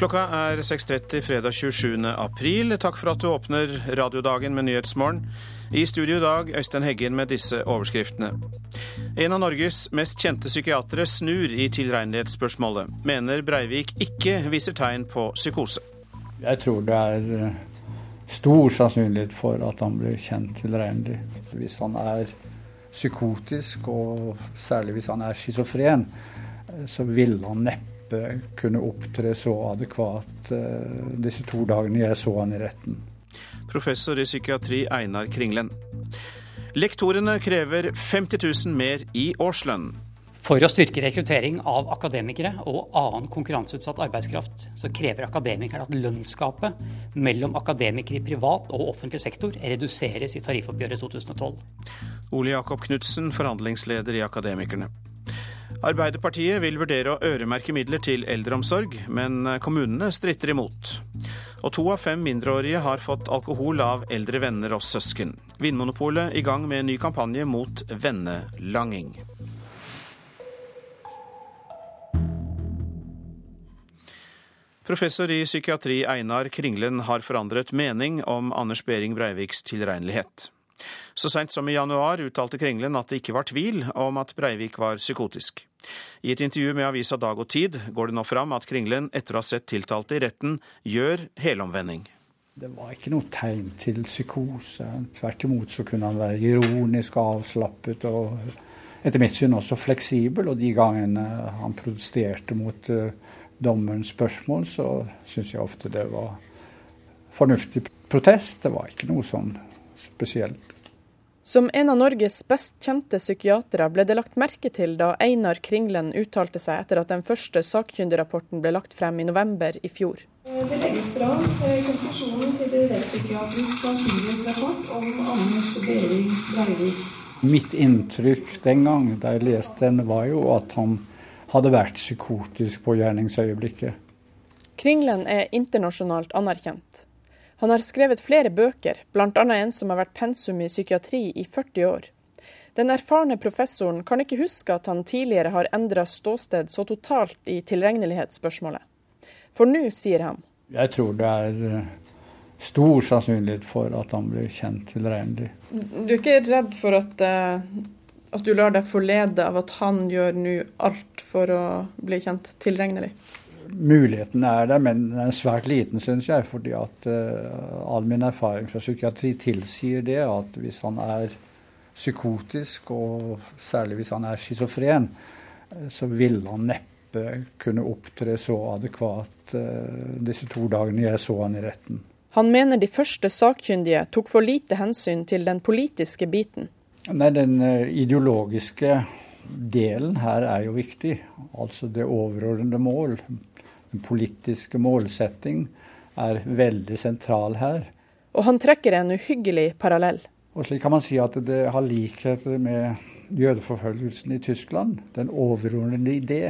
Klokka er 6.30 fredag 27. april. Takk for at du åpner radiodagen med Nyhetsmorgen. I studio i dag Øystein Heggen med disse overskriftene. En av Norges mest kjente psykiatere snur i tilregnelighetsspørsmålet. Mener Breivik ikke viser tegn på psykose. Jeg tror det er eh, stor sannsynlighet for at han blir kjent tilregnelig. Hvis han er psykotisk, og særlig hvis han er schizofren, eh, så vil han neppe kunne opptre så adekvat eh, disse to dagene jeg så han i retten. Professor i psykiatri Einar Kringlen. Lektorene krever 50 000 mer i årslønn. For å styrke rekruttering av akademikere og annen konkurranseutsatt arbeidskraft, så krever akademikerne at lønnsgapet mellom akademikere i privat og offentlig sektor reduseres i tariffoppgjøret 2012. Ole Jakob Knutsen, forhandlingsleder i Akademikerne. Arbeiderpartiet vil vurdere å øremerke midler til eldreomsorg, men kommunene stritter imot. Og to av fem mindreårige har fått alkohol av eldre venner og søsken. Vinmonopolet i gang med en ny kampanje mot vennelanging. Professor i psykiatri Einar Kringlen har forandret mening om Anders Behring Breiviks tilregnelighet. Så seint som i januar uttalte Kringlen at det ikke var tvil om at Breivik var psykotisk. I et intervju med avisa Dag og Tid går det nå fram at Kringlen, etter å ha sett tiltalte i retten, gjør helomvending. Det var ikke noe tegn til psykose. Tvert imot så kunne han være ironisk avslappet og etter mitt syn også fleksibel. Og de gangene han protesterte mot uh, dommerens spørsmål, så syns jeg ofte det var fornuftig protest. Det var ikke noe sånn spesielt. Som en av Norges best kjente psykiatere ble det lagt merke til da Einar Kringlen uttalte seg etter at den første sakkyndigrapporten ble lagt frem i november i fjor. Det legges fram konklusjonen til det rettspsykiatrisk sakkyndighetsrapport om Anders Behring Breivik. Mitt inntrykk den gang da jeg leste den, var jo at han hadde vært psykotisk på gjerningsøyeblikket. Kringlen er internasjonalt anerkjent. Han har skrevet flere bøker, bl.a. en som har vært pensum i psykiatri i 40 år. Den erfarne professoren kan ikke huske at han tidligere har endra ståsted så totalt i tilregnelighetsspørsmålet. For nå, sier han. Jeg tror det er eh, stor sannsynlighet for at han blir kjent tilregnelig. Du er ikke redd for at, uh, at du lar deg forlede av at han gjør nå alt for å bli kjent tilregnelig? Muligheten er der, men den er svært liten, syns jeg. fordi at uh, all min erfaring fra psykiatri tilsier det at hvis han er psykotisk, og særlig hvis han er schizofren, så vil han neppe kunne opptre så adekvat uh, disse to dagene jeg så han i retten. Han mener de første sakkyndige tok for lite hensyn til den politiske biten. Nei, Den ideologiske delen her er jo viktig. Altså det overordnede mål. Den politiske målsetting er veldig sentral her. Og han trekker en uhyggelig parallell. Og slik kan man si at det har likheter med jødeforfølgelsen i Tyskland. Den overordnede idé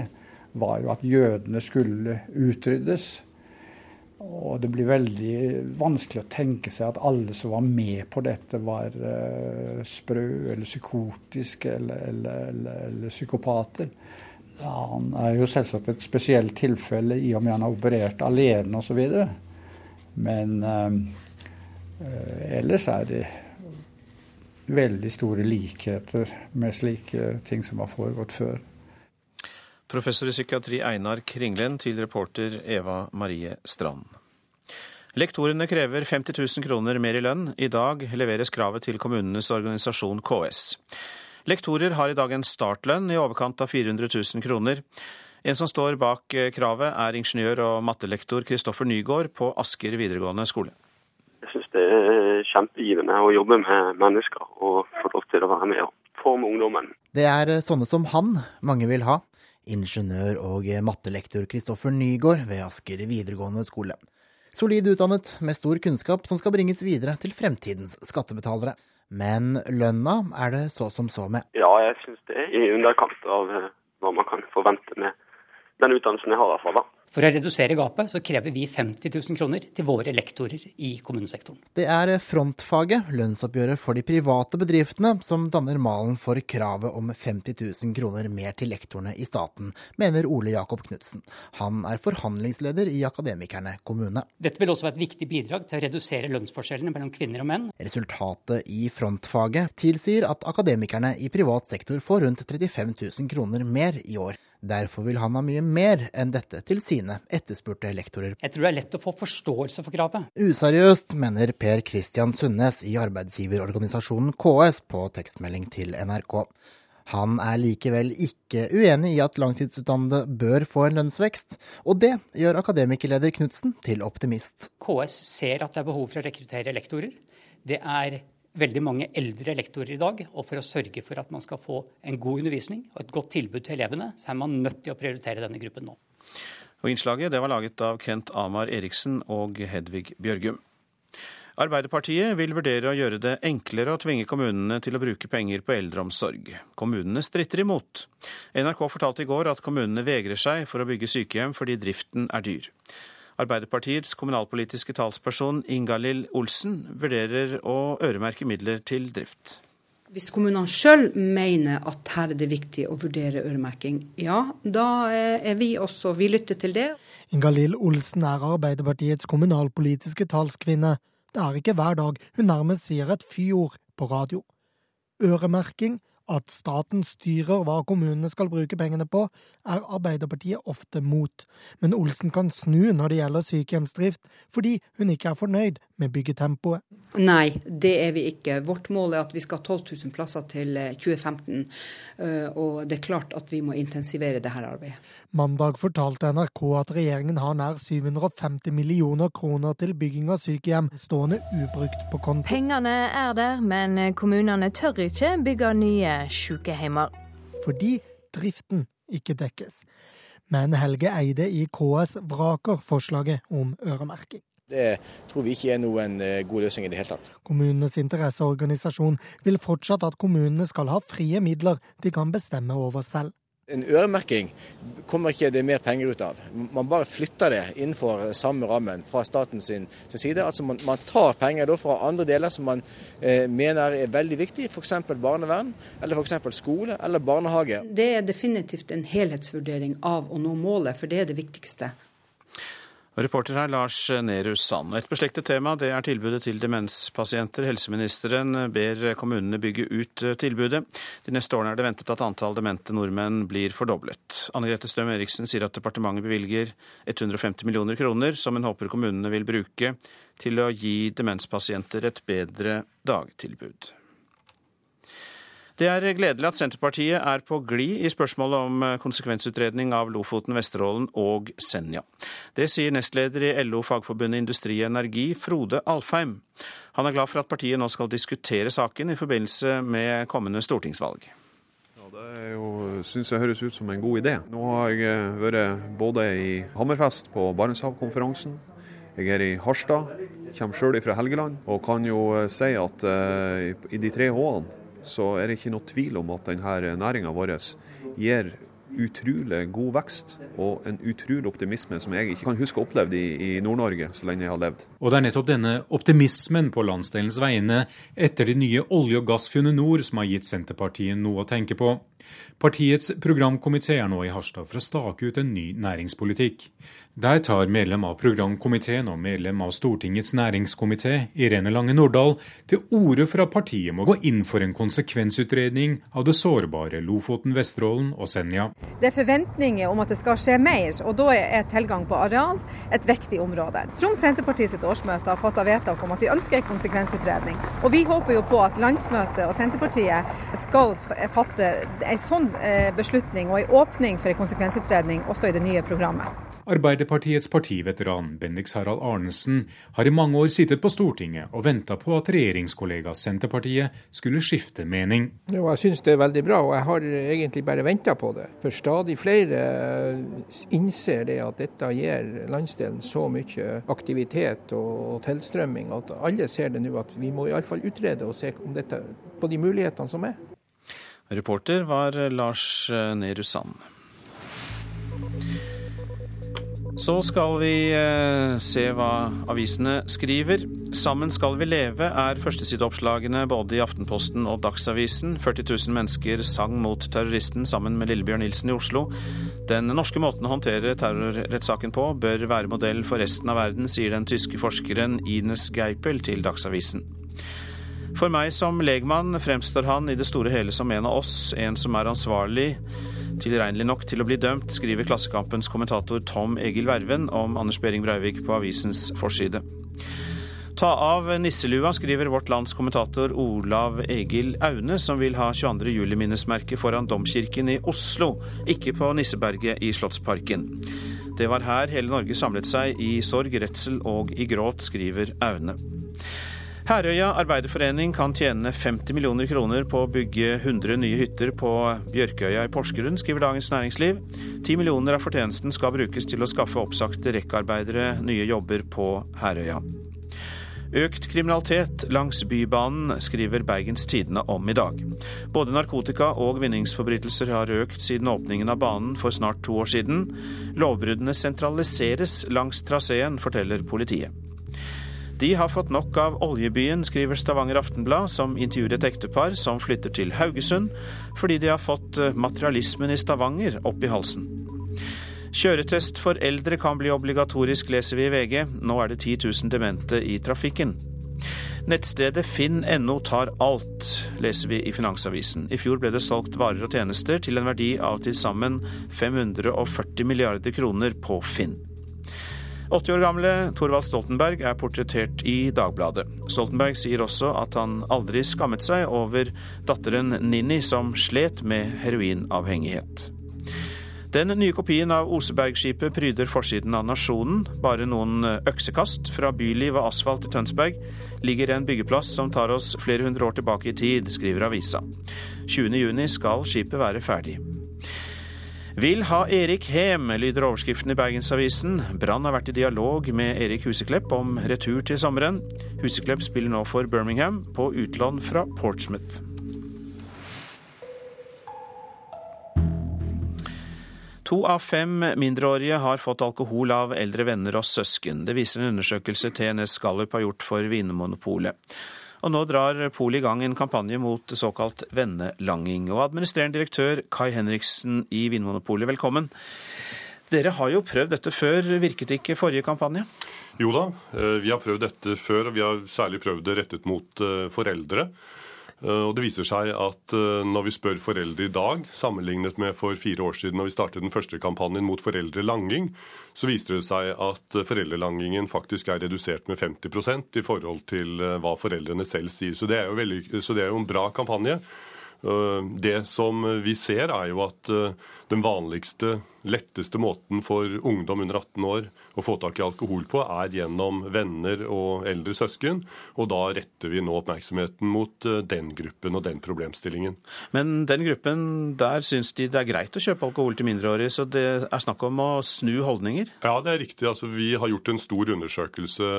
var jo at jødene skulle utryddes. Og det blir veldig vanskelig å tenke seg at alle som var med på dette, var uh, sprø eller psykotiske eller, eller, eller, eller psykopater. Ja, han er jo selvsagt et spesielt tilfelle i og med han har operert alene osv. Men eh, ellers er det veldig store likheter med slike ting som har foregått før. Professor i psykiatri Einar Kringlen til reporter Eva Marie Strand. Lektorene krever 50 000 kroner mer i lønn. I dag leveres kravet til kommunenes organisasjon KS. Lektorer har i dag en startlønn i overkant av 400 000 kroner. En som står bak kravet er ingeniør og mattelektor Kristoffer Nygaard på Asker videregående skole. Jeg syns det er kjempegivende å jobbe med mennesker og få lov til å være med og forme ungdommen. Det er sånne som han mange vil ha ingeniør og mattelektor Kristoffer Nygaard ved Asker videregående skole. Solid utdannet, med stor kunnskap som skal bringes videre til fremtidens skattebetalere. Men lønna er det så som så med. Ja, jeg syns det er i underkant av hva man kan forvente med den utdannelsen jeg har. i hvert fall. For å redusere gapet så krever vi 50 000 kroner til våre lektorer i kommunesektoren. Det er frontfaget, lønnsoppgjøret for de private bedriftene, som danner malen for kravet om 50 000 kroner mer til lektorene i staten, mener Ole Jakob Knutsen. Han er forhandlingsleder i Akademikerne kommune. Dette vil også være et viktig bidrag til å redusere lønnsforskjellene mellom kvinner og menn. Resultatet i frontfaget tilsier at akademikerne i privat sektor får rundt 35 000 kroner mer i år. Derfor vil han ha mye mer enn dette til sine etterspurte lektorer. Jeg tror det er lett å få forståelse for kravet. Useriøst, mener Per Christian Sundnes i arbeidsgiverorganisasjonen KS på tekstmelding til NRK. Han er likevel ikke uenig i at langtidsutdannede bør få en lønnsvekst, og det gjør akademikerleder Knutsen til optimist. KS ser at det er behov for å rekruttere lektorer. Det er veldig mange eldre lektorer i dag. Og for å sørge for at man skal få en god undervisning og et godt tilbud til elevene, så er man nødt til å prioritere denne gruppen nå. Og Innslaget det var laget av Kent Amar Eriksen og Hedvig Bjørgum. Arbeiderpartiet vil vurdere å gjøre det enklere å tvinge kommunene til å bruke penger på eldreomsorg. Kommunene stritter imot. NRK fortalte i går at kommunene vegrer seg for å bygge sykehjem fordi driften er dyr. Arbeiderpartiets kommunalpolitiske talsperson Ingalill Olsen vurderer å øremerke midler til drift. Hvis kommunene sjøl mener at her er det viktig å vurdere øremerking, ja, da er vi også Vi lytter til det. Ingalill Olsen er Arbeiderpartiets kommunalpolitiske talskvinne. Det er ikke hver dag hun nærmest sier et fyord på radio. Øremerking at staten styrer hva kommunene skal bruke pengene på, er Arbeiderpartiet ofte mot, men Olsen kan snu når det gjelder sykehjemsdrift, fordi hun ikke er fornøyd med byggetempoet. Nei, det er vi ikke. Vårt mål er at vi skal ha 12 000 plasser til 2015, eh, eh, og det er klart at vi må intensivere dette arbeidet. Mandag fortalte NRK at regjeringen har nær 750 millioner kroner til bygging av sykehjem stående ubrukt på konto. Pengene er der, men kommunene tør ikke bygge nye sykehjemmer. Fordi driften ikke dekkes. Men Helge Eide i KS vraker forslaget om øremerking. Det tror vi ikke er noen eh, god løsning i det hele tatt. Kommunenes interesseorganisasjon vil fortsatt at kommunene skal ha frie midler de kan bestemme over selv. En øremerking kommer ikke det mer penger ut av. Man bare flytter det innenfor samme rammen fra statens side. Altså man, man tar penger fra andre deler som man eh, mener er veldig viktig, f.eks. barnevern, eller f.eks. skole eller barnehage. Det er definitivt en helhetsvurdering av å nå målet, for det er det viktigste. Reporter her Lars Nehru Sand. Et beslektet tema det er tilbudet til demenspasienter. Helseministeren ber kommunene bygge ut tilbudet. De neste årene er det ventet at antall demente nordmenn blir fordoblet. Anne Grete Støm Eriksen sier at departementet bevilger 150 millioner kroner, som hun håper kommunene vil bruke til å gi demenspasienter et bedre dagtilbud. Det er gledelig at Senterpartiet er på glid i spørsmålet om konsekvensutredning av Lofoten, Vesterålen og Senja. Det sier nestleder i LO Fagforbundet Industri og Energi, Frode Alfheim. Han er glad for at partiet nå skal diskutere saken i forbindelse med kommende stortingsvalg. Det syns jeg høres ut som en god idé. Nå har jeg vært både i Hammerfest på Barentshavkonferansen, jeg er i Harstad, kommer sjøl fra Helgeland, og kan jo si at i de tre H-ene så er det ikke noe tvil om at denne næringa vår gir utrolig god vekst og en utrolig optimisme som jeg ikke kan huske opplevd i, i Nord-Norge så lenge jeg har levd. Og det er nettopp denne optimismen på landsdelens vegne etter de nye olje- og gassfunnene nord som har gitt Senterpartiet noe å tenke på. Partiets programkomité er nå i Harstad for å stake ut en ny næringspolitikk. Der tar medlem av programkomiteen og medlem av Stortingets næringskomité, Irene Lange Nordahl, til orde for at partiet må gå inn for en konsekvensutredning av det sårbare Lofoten, Vesterålen og Senja. Det er forventninger om at det skal skje mer, og da er tilgang på areal et viktig område. Troms Senterparti sitt årsmøte har fattet vedtak om at vi ønsker en konsekvensutredning. Og vi håper jo på at landsmøtet og Senterpartiet skal fatte en sånn eh, beslutning og en åpning for en konsekvensutredning også i det nye programmet. Arbeiderpartiets partiveteran Bendix Harald Arnesen har i mange år sittet på Stortinget og venta på at regjeringskollega Senterpartiet skulle skifte mening. Jo, jeg syns det er veldig bra, og jeg har egentlig bare venta på det. For stadig flere innser det at dette gir landsdelen så mye aktivitet og tilstrømming at alle ser det nå at vi må iallfall utrede og se dette, på de mulighetene som er. Reporter var Lars Nehru Sand. Så skal vi eh, se hva avisene skriver. 'Sammen skal vi leve' er førstesideoppslagene både i Aftenposten og Dagsavisen. 40 000 mennesker sang mot terroristen sammen med Lillebjørn Nilsen i Oslo. Den norske måten å håndtere terrorrettssaken på bør være modell for resten av verden, sier den tyske forskeren Ines Geipel til Dagsavisen. For meg som legmann fremstår han i det store hele som en av oss, en som er ansvarlig tilregnelig nok til å bli dømt, skriver Klassekampens kommentator Tom Egil Verven om Anders Behring Breivik på avisens forside. Ta av nisselua, skriver Vårt Lands kommentator Olav Egil Aune, som vil ha 22. juli-minnesmerke foran Domkirken i Oslo, ikke på Nisseberget i Slottsparken. Det var her hele Norge samlet seg i sorg, redsel og i gråt, skriver Aune. Herøya Arbeiderforening kan tjene 50 millioner kroner på å bygge 100 nye hytter på Bjørkøya i Porsgrunn, skriver Dagens Næringsliv. 10 millioner av fortjenesten skal brukes til å skaffe oppsagte rekkearbeidere nye jobber på Herøya. Økt kriminalitet langs Bybanen, skriver Bergens Tidende om i dag. Både narkotika- og vinningsforbrytelser har økt siden åpningen av banen for snart to år siden. Lovbruddene sentraliseres langs traseen, forteller politiet. De har fått nok av oljebyen, skriver Stavanger Aftenblad, som intervjuer et ektepar som flytter til Haugesund fordi de har fått eh, materialismen i Stavanger opp i halsen. Kjøretest for eldre kan bli obligatorisk, leser vi i VG. Nå er det 10 000 demente i trafikken. Nettstedet finn.no tar alt, leser vi i Finansavisen. I fjor ble det solgt varer og tjenester til en verdi av til sammen 540 milliarder kroner på Finn. 80 år gamle Thorvald Stoltenberg er portrettert i Dagbladet. Stoltenberg sier også at han aldri skammet seg over datteren Ninni, som slet med heroinavhengighet. Den nye kopien av Osebergskipet pryder forsiden av Nasjonen. Bare noen øksekast fra byliv og asfalt i Tønsberg ligger en byggeplass som tar oss flere hundre år tilbake i tid, skriver avisa. 20.6 skal skipet være ferdig. Vil ha Erik Hem, lyder overskriften i Bergensavisen. Brann har vært i dialog med Erik Huseklepp om retur til sommeren. Huseklepp spiller nå for Birmingham, på utlån fra Portsmouth. To av fem mindreårige har fått alkohol av eldre venner og søsken. Det viser en undersøkelse TNS Gallup har gjort for Vinmonopolet. Og nå drar Polet i gang en kampanje mot såkalt vennelanging. Og administrerende direktør Kai Henriksen i Vinmonopolet, velkommen. Dere har jo prøvd dette før, virket ikke forrige kampanje? Jo da, eh, vi har prøvd dette før, og vi har særlig prøvd det rettet mot eh, foreldre. Eh, og Det viser seg at når vi spør foreldre i dag, sammenlignet med for fire år siden når vi startet den første kampanjen mot foreldrelanging, så viser det seg at foreldrelangingen faktisk er redusert med 50% i forhold til eh, hva foreldrene selv sier. Så det er jo, veldig, det er jo en bra kampanje. Eh, det som vi ser, er jo at eh, den vanligste, letteste måten for ungdom under 18 år å få tak i alkohol på, er gjennom venner og eldre søsken. Og da retter vi nå oppmerksomheten mot eh, den gruppen og den problemstillingen. Men den gruppen, der syns de det er greit å kjøpe alkohol til mindreårige, så det er snakk om å snu holdninger? Ja, det er riktig. Altså, vi har gjort en stor undersøkelse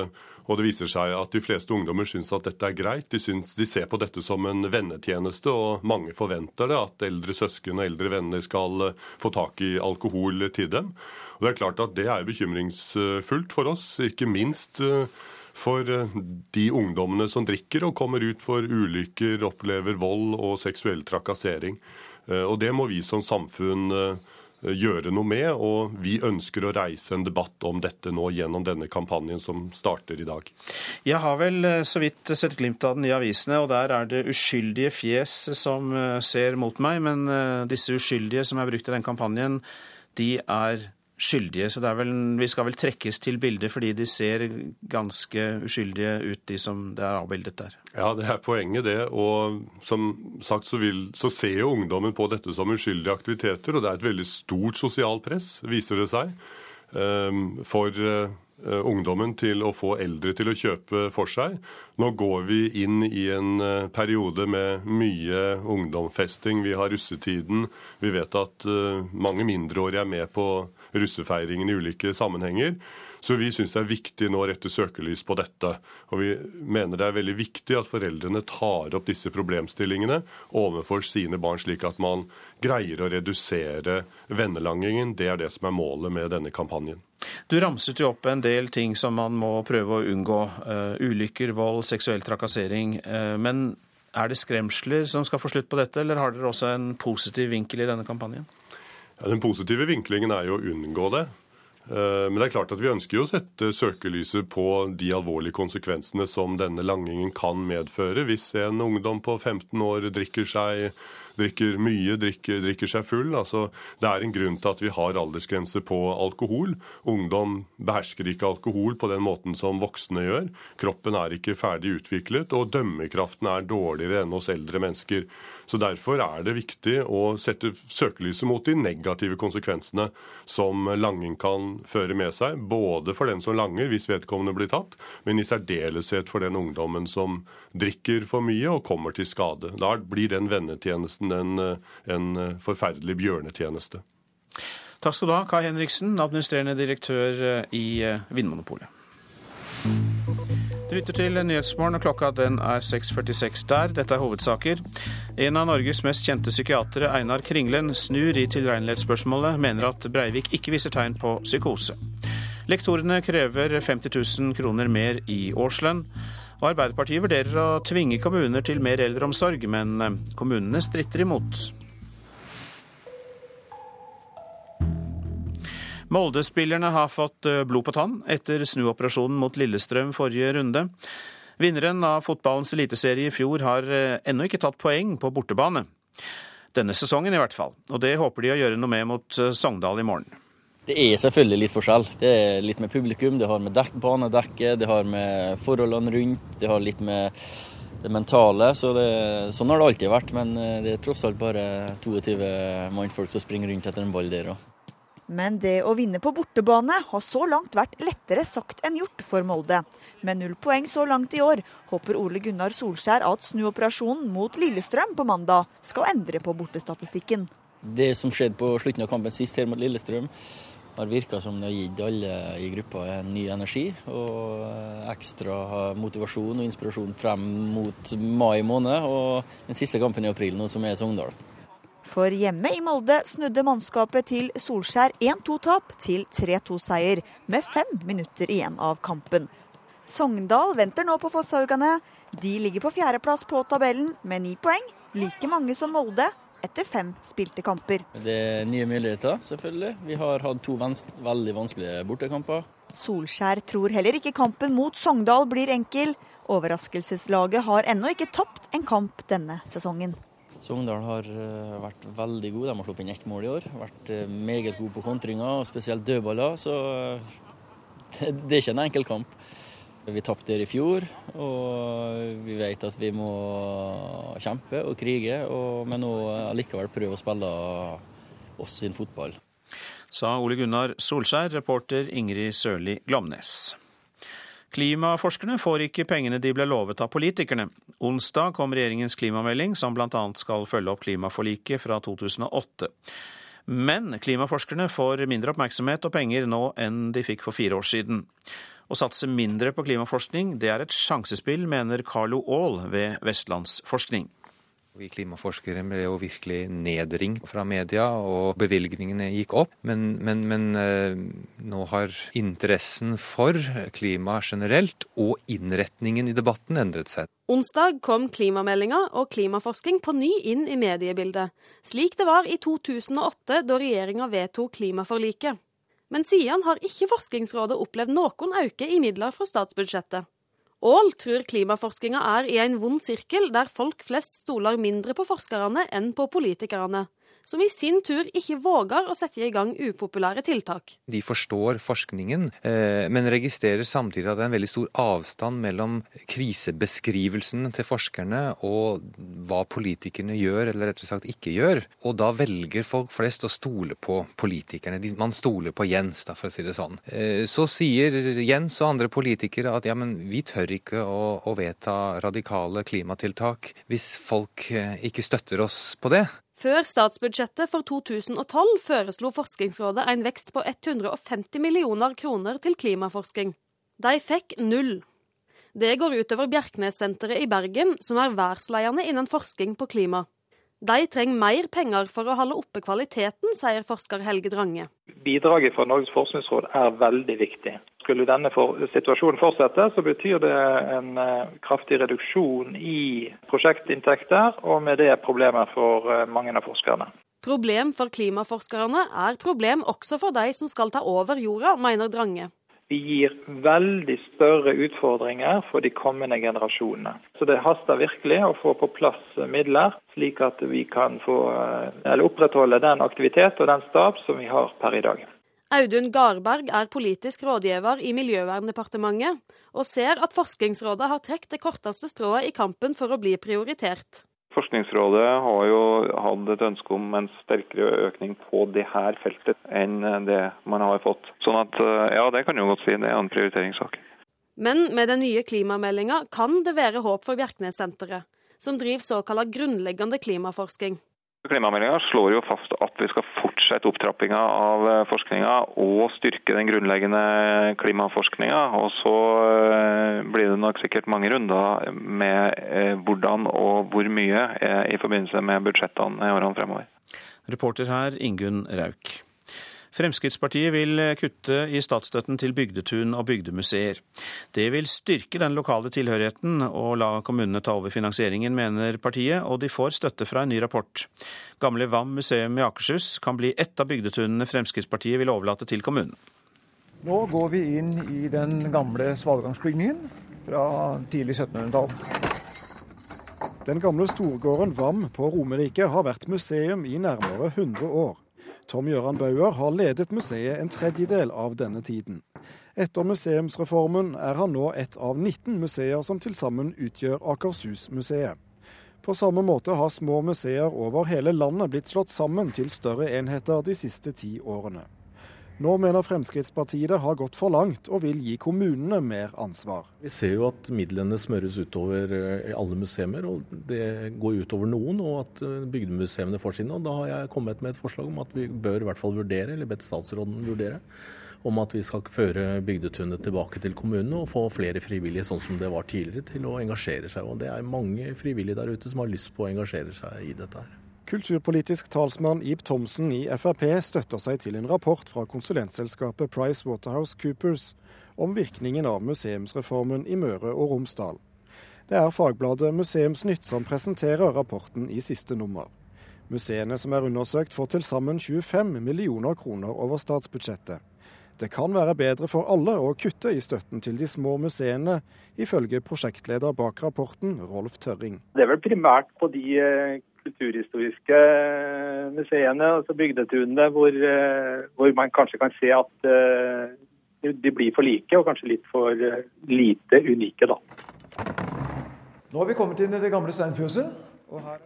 og det viser seg at de fleste ungdommer syns at dette er greit. De, synes, de, ser på dette som en vennetjeneste, og mange forventer det. At eldre søsken og eldre venner skal få tak i alkohol til dem. Og Det er klart at det er bekymringsfullt for oss, ikke minst eh, for eh, de ungdommene som drikker og kommer ut for ulykker, opplever vold og seksuell trakassering. Eh, og Det må vi som samfunn gjøre noe med, og vi ønsker å reise en debatt om dette nå gjennom denne kampanjen som starter i dag. Jeg har vel så vidt sett glimt av den i avisene, og der er det uskyldige fjes som ser mot meg, men disse uskyldige som er brukt i den kampanjen, de er skyldige. Så vel, vi skal vel trekkes til bildet fordi de ser ganske uskyldige ut, de som det er avbildet der. Ja, det er poenget, det. Og som sagt så, vil, så ser jo ungdommen på dette som uskyldige aktiviteter, og det er et veldig stort sosialt press, viser det seg, ehm, for eh, ungdommen til å få eldre til å kjøpe for seg. Nå går vi inn i en eh, periode med mye ungdomfesting. Vi har russetiden. Vi vet at eh, mange mindreårige er med på russefeiringen i ulike sammenhenger. Så vi syns det er viktig nå å rette søkelys på dette. Og vi mener det er veldig viktig at foreldrene tar opp disse problemstillingene overfor sine barn, slik at man greier å redusere vennelangingen. Det er det som er målet med denne kampanjen. Du ramset jo opp en del ting som man må prøve å unngå. Uh, ulykker, vold, seksuell trakassering. Uh, men er det skremsler som skal få slutt på dette, eller har dere også en positiv vinkel i denne kampanjen? Den positive vinklingen er jo å unngå det. Eh, men det er klart at vi ønsker jo å sette søkelyset på de alvorlige konsekvensene som denne langingen kan medføre. Hvis en ungdom på 15 år drikker seg drikker mye, drikker, drikker seg full. Altså, det er en grunn til at vi har aldersgrense på alkohol. Ungdom behersker ikke alkohol på den måten som voksne gjør. Kroppen er ikke ferdig utviklet, og dømmekraften er dårligere enn hos eldre mennesker. Så Derfor er det viktig å sette søkelyset mot de negative konsekvensene som langing kan føre med seg. Både for den som langer, hvis vedkommende blir tatt, men i særdeleshet for den ungdommen som drikker for mye og kommer til skade. Da blir den vennetjenesten en, en forferdelig bjørnetjeneste. Takk skal du ha, Kai Henriksen, administrerende direktør i Vinmonopolet. Du lytter til Nyhetsmorgen, og klokka den er 6.46 der. Dette er hovedsaker. En av Norges mest kjente psykiatere, Einar Kringlen, snur i tilregnelighetsspørsmålet, mener at Breivik ikke viser tegn på psykose. Lektorene krever 50 000 kroner mer i årslønn. Og Arbeiderpartiet vurderer å tvinge kommuner til mer eldreomsorg, men kommunene stritter imot. Molde-spillerne har fått eh, blod på tann etter snuoperasjonen mot Lillestrøm forrige runde. Vinneren av fotballens eliteserie i fjor har eh, ennå ikke tatt poeng på bortebane. Denne sesongen i hvert fall, og det håper de å gjøre noe med mot Sogndal i morgen. Det er selvfølgelig litt forskjell. Det er litt med publikum, det har med dekk, banedekket, det har med forholdene rundt, det har litt med det mentale. Så det, sånn har det alltid vært, men eh, det er tross alt bare 22 mannfolk som springer rundt etter en ball der òg. Men det å vinne på bortebane har så langt vært lettere sagt enn gjort for Molde. Med null poeng så langt i år håper Ole Gunnar Solskjær at snuoperasjonen mot Lillestrøm på mandag skal endre på bortestatistikken. Det som skjedde på slutten av kampen sist her mot Lillestrøm, har virka som det har gitt alle i gruppa en ny energi og ekstra motivasjon og inspirasjon frem mot mai måned og den siste kampen i april, nå som er Sogndal. For hjemme i Molde snudde mannskapet til Solskjær 1-2-tap til 3-2-seier, med fem minutter igjen av kampen. Sogndal venter nå på Fosshaugane. De ligger på fjerdeplass på tabellen med ni poeng, like mange som Molde, etter fem spilte kamper. Det er nye muligheter, selvfølgelig. Vi har hatt to veldig vanskelige bortekamper. Solskjær tror heller ikke kampen mot Sogndal blir enkel. Overraskelseslaget har ennå ikke tapt en kamp denne sesongen. Sogndal har eh, vært veldig gode. De har sluppet inn ett mål i år. Vært eh, meget gode på kontringer, spesielt dødballer. Så det, det er ikke en enkel kamp. Vi tapte i fjor, og vi vet at vi må kjempe og krige, og, men nå allikevel prøve å spille oss sin fotball. Sa Ole Gunnar Solskjær, reporter Ingrid Sørli Glomnes. Klimaforskerne får ikke pengene de ble lovet av politikerne. Onsdag kom regjeringens klimamelding, som bl.a. skal følge opp klimaforliket fra 2008. Men klimaforskerne får mindre oppmerksomhet og penger nå enn de fikk for fire år siden. Å satse mindre på klimaforskning, det er et sjansespill, mener Carlo Aall ved Vestlandsforskning. Vi klimaforskere ble jo virkelig nedringt fra media, og bevilgningene gikk opp. Men, men, men eh, nå har interessen for klima generelt og innretningen i debatten endret seg. Onsdag kom klimameldinga og klimaforskning på ny inn i mediebildet, slik det var i 2008 da regjeringa vedtok klimaforliket. Men siden har ikke Forskningsrådet opplevd noen økning i midler fra statsbudsjettet. Aall tror klimaforskinga er i en vond sirkel der folk flest stoler mindre på forskerne enn på politikerne som i sin tur ikke våger å sette i gang upopulære tiltak. De forstår forskningen, eh, men registrerer samtidig at det er en veldig stor avstand mellom krisebeskrivelsen til forskerne og hva politikerne gjør, eller rett og slett ikke gjør. Og da velger folk flest å stole på politikerne. Man stoler på Jens, da, for å si det sånn. Eh, så sier Jens og andre politikere at ja, men vi tør ikke å, å vedta radikale klimatiltak hvis folk eh, ikke støtter oss på det. Før statsbudsjettet for 2012 foreslo Forskningsrådet en vekst på 150 millioner kroner til klimaforsking. De fikk null. Det går utover Bjerknessenteret i Bergen, som er verdensledende innen forskning på klima. De trenger mer penger for å holde oppe kvaliteten, sier forsker Helge Drange. Bidraget fra Norges forskningsråd er veldig viktig. Skulle denne for situasjonen fortsette, så betyr det en uh, kraftig reduksjon i prosjektinntekter, og med det problemer for uh, mange av forskerne. Problem for klimaforskerne er problem også for de som skal ta over jorda, mener Drange gir veldig større utfordringer for de kommende generasjonene. Så det haster virkelig å få på plass midler, slik at vi kan få, opprettholde den aktivitet og den stab som vi har per i dag. Audun Garberg er politisk rådgiver i Miljøverndepartementet, og ser at Forskningsrådet har trukket det korteste strået i kampen for å bli prioritert. Forskningsrådet har jo hatt et ønske om en sterkere økning på det her feltet enn det man har fått. Sånn at eh, ja, det kan jo godt si det er en prioriteringssak. Men med den nye klimameldinga kan det være håp for Bjerknessenteret, som driver såkalt grunnleggende klimaforsking. Klimameldinga slår jo fast at vi skal fortsette opptrappinga av eh, forskninga og styrke den grunnleggende klimaforskninga. Og så eh, blir det nok sikkert mange runder med eh, hvordan og hvor mye i forbindelse med budsjettene i årene fremover. Reporter her Ingunn Rauk. Fremskrittspartiet vil kutte i statsstøtten til bygdetun og bygdemuseer. Det vil styrke den lokale tilhørigheten og la kommunene ta over finansieringen, mener partiet, og de får støtte fra en ny rapport. Gamle Vam museum i Akershus kan bli ett av bygdetunene Fremskrittspartiet vil overlate til kommunen. Nå går vi inn i den gamle svalgangsbygningen fra tidlig 1700-tall. Den gamle storgården Vam på Romerike har vært museum i nærmere 100 år. Tom Gøran Bauer har ledet museet en tredjedel av denne tiden. Etter museumsreformen er han nå et av 19 museer som til sammen utgjør Akershus-museet. På samme måte har små museer over hele landet blitt slått sammen til større enheter de siste ti årene. Nå mener Fremskrittspartiet det har gått for langt, og vil gi kommunene mer ansvar. Vi ser jo at midlene smøres utover eh, alle museer, og det går utover noen. Og at eh, bygdemuseene får sine. Og da har jeg kommet med et forslag om at vi bør i hvert fall vurdere, eller bedt statsråden vurdere, om at vi skal føre bygdetunet tilbake til kommunene og få flere frivillige, sånn som det var tidligere, til å engasjere seg. Og det er mange frivillige der ute som har lyst på å engasjere seg i dette her. Kulturpolitisk talsmann Ib Thomsen i Frp støtter seg til en rapport fra konsulentselskapet Price Waterhouse Coopers om virkningen av museumsreformen i Møre og Romsdal. Det er fagbladet Museumsnytt som presenterer rapporten i siste nummer. Museene som er undersøkt får til sammen 25 millioner kroner over statsbudsjettet. Det kan være bedre for alle å kutte i støtten til de små museene, ifølge prosjektleder bak rapporten, Rolf Tørring. Det er vel primært på de eh, kulturhistoriske museene, altså bygdetunene, hvor, eh, hvor, man kanskje kan se at uh, de blir for like, og kanskje litt for uh, lite unike, da. Nå har vi kommet inn i det gamle steinfjøset.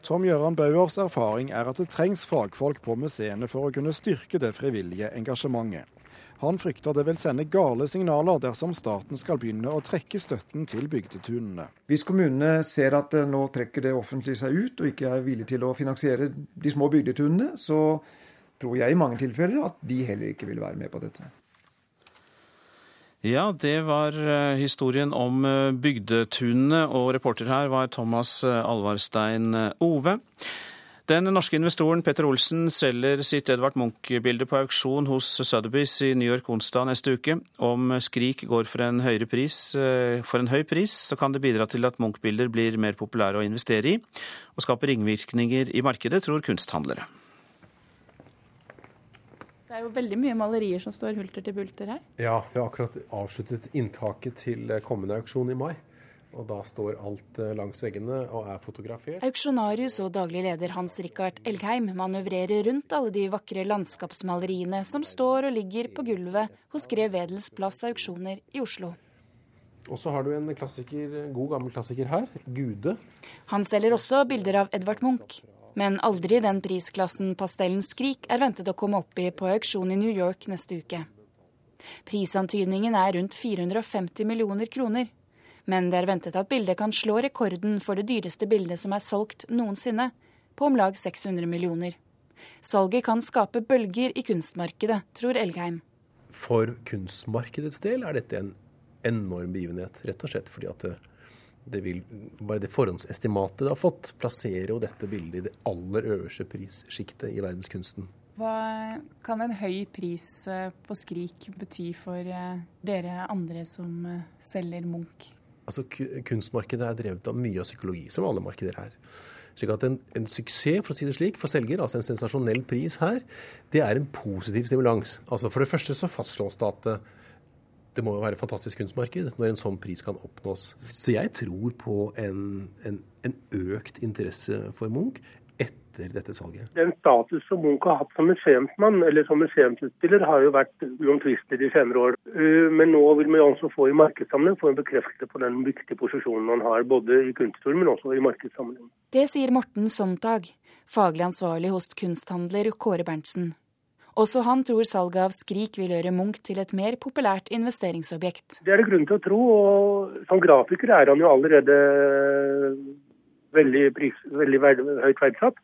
Tom Gøran Bauers erfaring er at det trengs fagfolk på museene for å kunne styrke det frivillige engasjementet. Han frykter det vil sende gale signaler dersom staten skal begynne å trekke støtten til bygdetunene. Hvis kommunene ser at nå trekker det offentlige seg ut og ikke er villig til å finansiere de små bygdetunene, så tror jeg i mange tilfeller at de heller ikke vil være med på dette. Ja, det var eh, historien om eh, bygdetunene, og reporter her var Thomas eh, Alvarstein Ove. Den norske investoren Petter Olsen selger sitt Edvard Munch-bilde på auksjon hos Sotheby's i New York onsdag neste uke. Om Skrik går for en, pris, eh, for en høy pris, så kan det bidra til at Munch-bilder blir mer populære å investere i, og skaper ringvirkninger i markedet, tror kunsthandlere. Det er jo veldig mye malerier som står hulter til bulter her. Ja, vi har akkurat avsluttet inntaket til kommende auksjon i mai. Og da står alt eh, langs veggene og er fotografert. Auksjonarius og daglig leder Hans Rikard Elgheim manøvrerer rundt alle de vakre landskapsmaleriene som står og ligger på gulvet hos Grev Wedels plass auksjoner i Oslo. Og så har du en god gammel klassiker her, 'Gude'. Han selger også bilder av Edvard Munch. Men aldri den prisklassen Pastellens skrik er ventet å komme opp i på auksjon i New York neste uke. Prisantydningen er rundt 450 millioner kroner. Men det er ventet at bildet kan slå rekorden for det dyreste bildet som er solgt noensinne, på om lag 600 millioner. Salget kan skape bølger i kunstmarkedet, tror Elgheim. For kunstmarkedets del er dette en enorm begivenhet, rett og slett fordi at det, det vil, bare det forhåndsestimatet det har fått, plasserer jo dette bildet i det aller øverste prissjiktet i verdenskunsten. Hva kan en høy pris eh, på Skrik bety for eh, dere andre som eh, selger Munch? Altså, Kunstmarkedet er drevet av mye av psykologi, som alle markeder er. Slik at en, en, suksess for å si det slik, for selger, altså en sensasjonell pris her, det er en positiv stimulans. Altså For det første så fastslås det at det må jo være et fantastisk kunstmarked når en sånn pris kan oppnås. Så jeg tror på en, en, en økt interesse for Munch etter dette salget. Den status som Munch har hatt som museumsmann, eller som museumsutstiller, har jo vært uomtvistelig de senere år. Uh, men nå vil vi også få i markedssammenheng få en bekreftelse på den viktige posisjonen man har, både i kunsthistorien, men også i markedssammenheng. Det sier Morten Sontag, faglig ansvarlig hos kunsthandler Kåre Berntsen. Også han tror salget av Skrik vil gjøre Munch til et mer populært investeringsobjekt. Det er det grunn til å tro, og som grafiker er han jo allerede veldig, pris, veldig høyt verdsatt.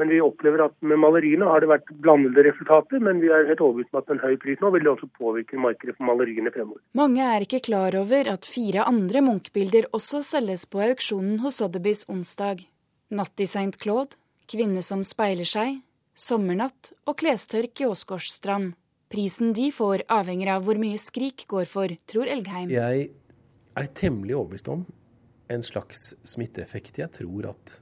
Men vi opplever at med maleriene har det vært blandede resultater, men vi er helt overbevist om at en høy pris nå vil det også påvirke markedet for maleriene fremover. Mange er ikke klar over at fire andre Munch-bilder også selges på auksjonen hos Sotheby's onsdag. Natt i St. Claude, Kvinne som speiler seg, sommernatt og klestørk i Åsgårdstrand'. Prisen de får avhenger av hvor mye Skrik går for, tror Elgheim. Jeg er temmelig overbevist om en slags smitteeffekt. Jeg tror at,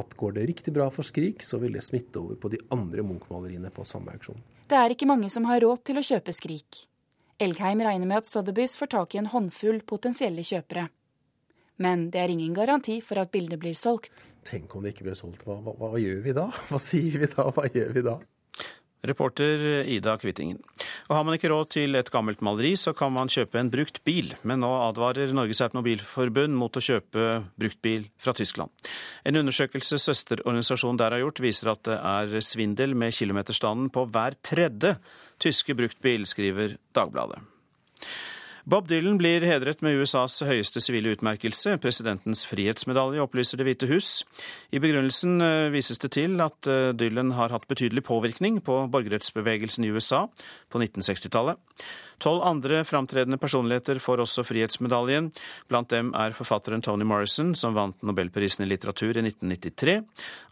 at går det riktig bra for Skrik, så vil det smitte over på de andre Munch-maleriene på samme auksjon. Det er ikke mange som har råd til å kjøpe Skrik. Elgheim regner med at Sotheby's får tak i en håndfull potensielle kjøpere. Men det er ingen garanti for at bildet blir solgt. Tenk om det ikke blir solgt. Hva, hva, hva, gjør vi da? Hva sier vi da? Hva gjør vi da? Reporter Ida Kvittingen. Og Har man ikke råd til et gammelt maleri, så kan man kjøpe en brukt bil. Men nå advarer Norges Automobilforbund mot å kjøpe bruktbil fra Tyskland. En undersøkelse søsterorganisasjonen der har gjort, viser at det er svindel med kilometerstanden på hver tredje tyske bruktbil, skriver Dagbladet. Bob Dylan blir hedret med USAs høyeste sivile utmerkelse, presidentens frihetsmedalje, opplyser Det hvite hus. I begrunnelsen eh, vises det til at eh, Dylan har hatt betydelig påvirkning på borgerrettsbevegelsen i USA på 1960-tallet. Tolv andre framtredende personligheter får også frihetsmedaljen. Blant dem er forfatteren Tony Morrison, som vant nobelprisen i litteratur i 1993,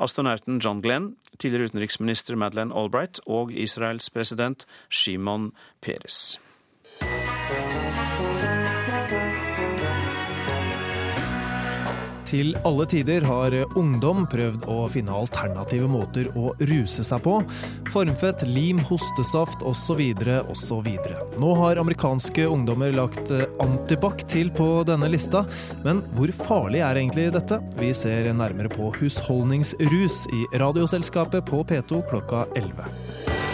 astronauten John Glenn, tidligere utenriksminister Madeleine Albright og Israels president Shimon Peres. Til alle tider har ungdom prøvd å finne alternative måter å ruse seg på. Formfett, lim, hostesaft osv. osv. Nå har amerikanske ungdommer lagt antibac til på denne lista, men hvor farlig er egentlig dette? Vi ser nærmere på husholdningsrus i Radioselskapet på P2 klokka 11.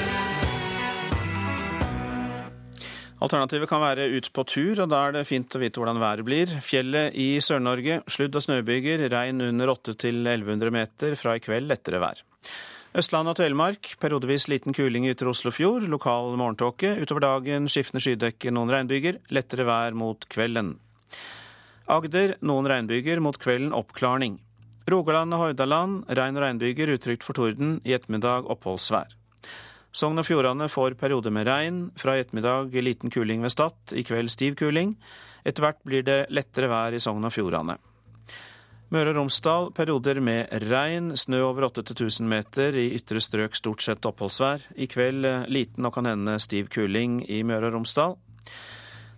Alternativet kan være ut på tur, og da er det fint å vite hvordan været blir. Fjellet i Sør-Norge, sludd- og snøbyger, regn under 800-1100 meter, fra i kveld lettere vær. Østland og Telemark, periodevis liten kuling i ytre Oslofjord, lokal morgentåke. Utover dagen skiftende skydekke, noen regnbyger, lettere vær mot kvelden. Agder, noen regnbyger, mot kvelden oppklarning. Rogaland og Hordaland, regn og regnbyger, utrygt for torden, i ettermiddag oppholdsvær. Sogn og Fjordane får perioder med regn. Fra i ettermiddag liten kuling ved Stad, i kveld stiv kuling. Etter hvert blir det lettere vær i Sogn og Fjordane. Møre og Romsdal perioder med regn, snø over 8000 meter, i ytre strøk stort sett oppholdsvær. I kveld eh, liten og kan hende stiv kuling i Møre og Romsdal.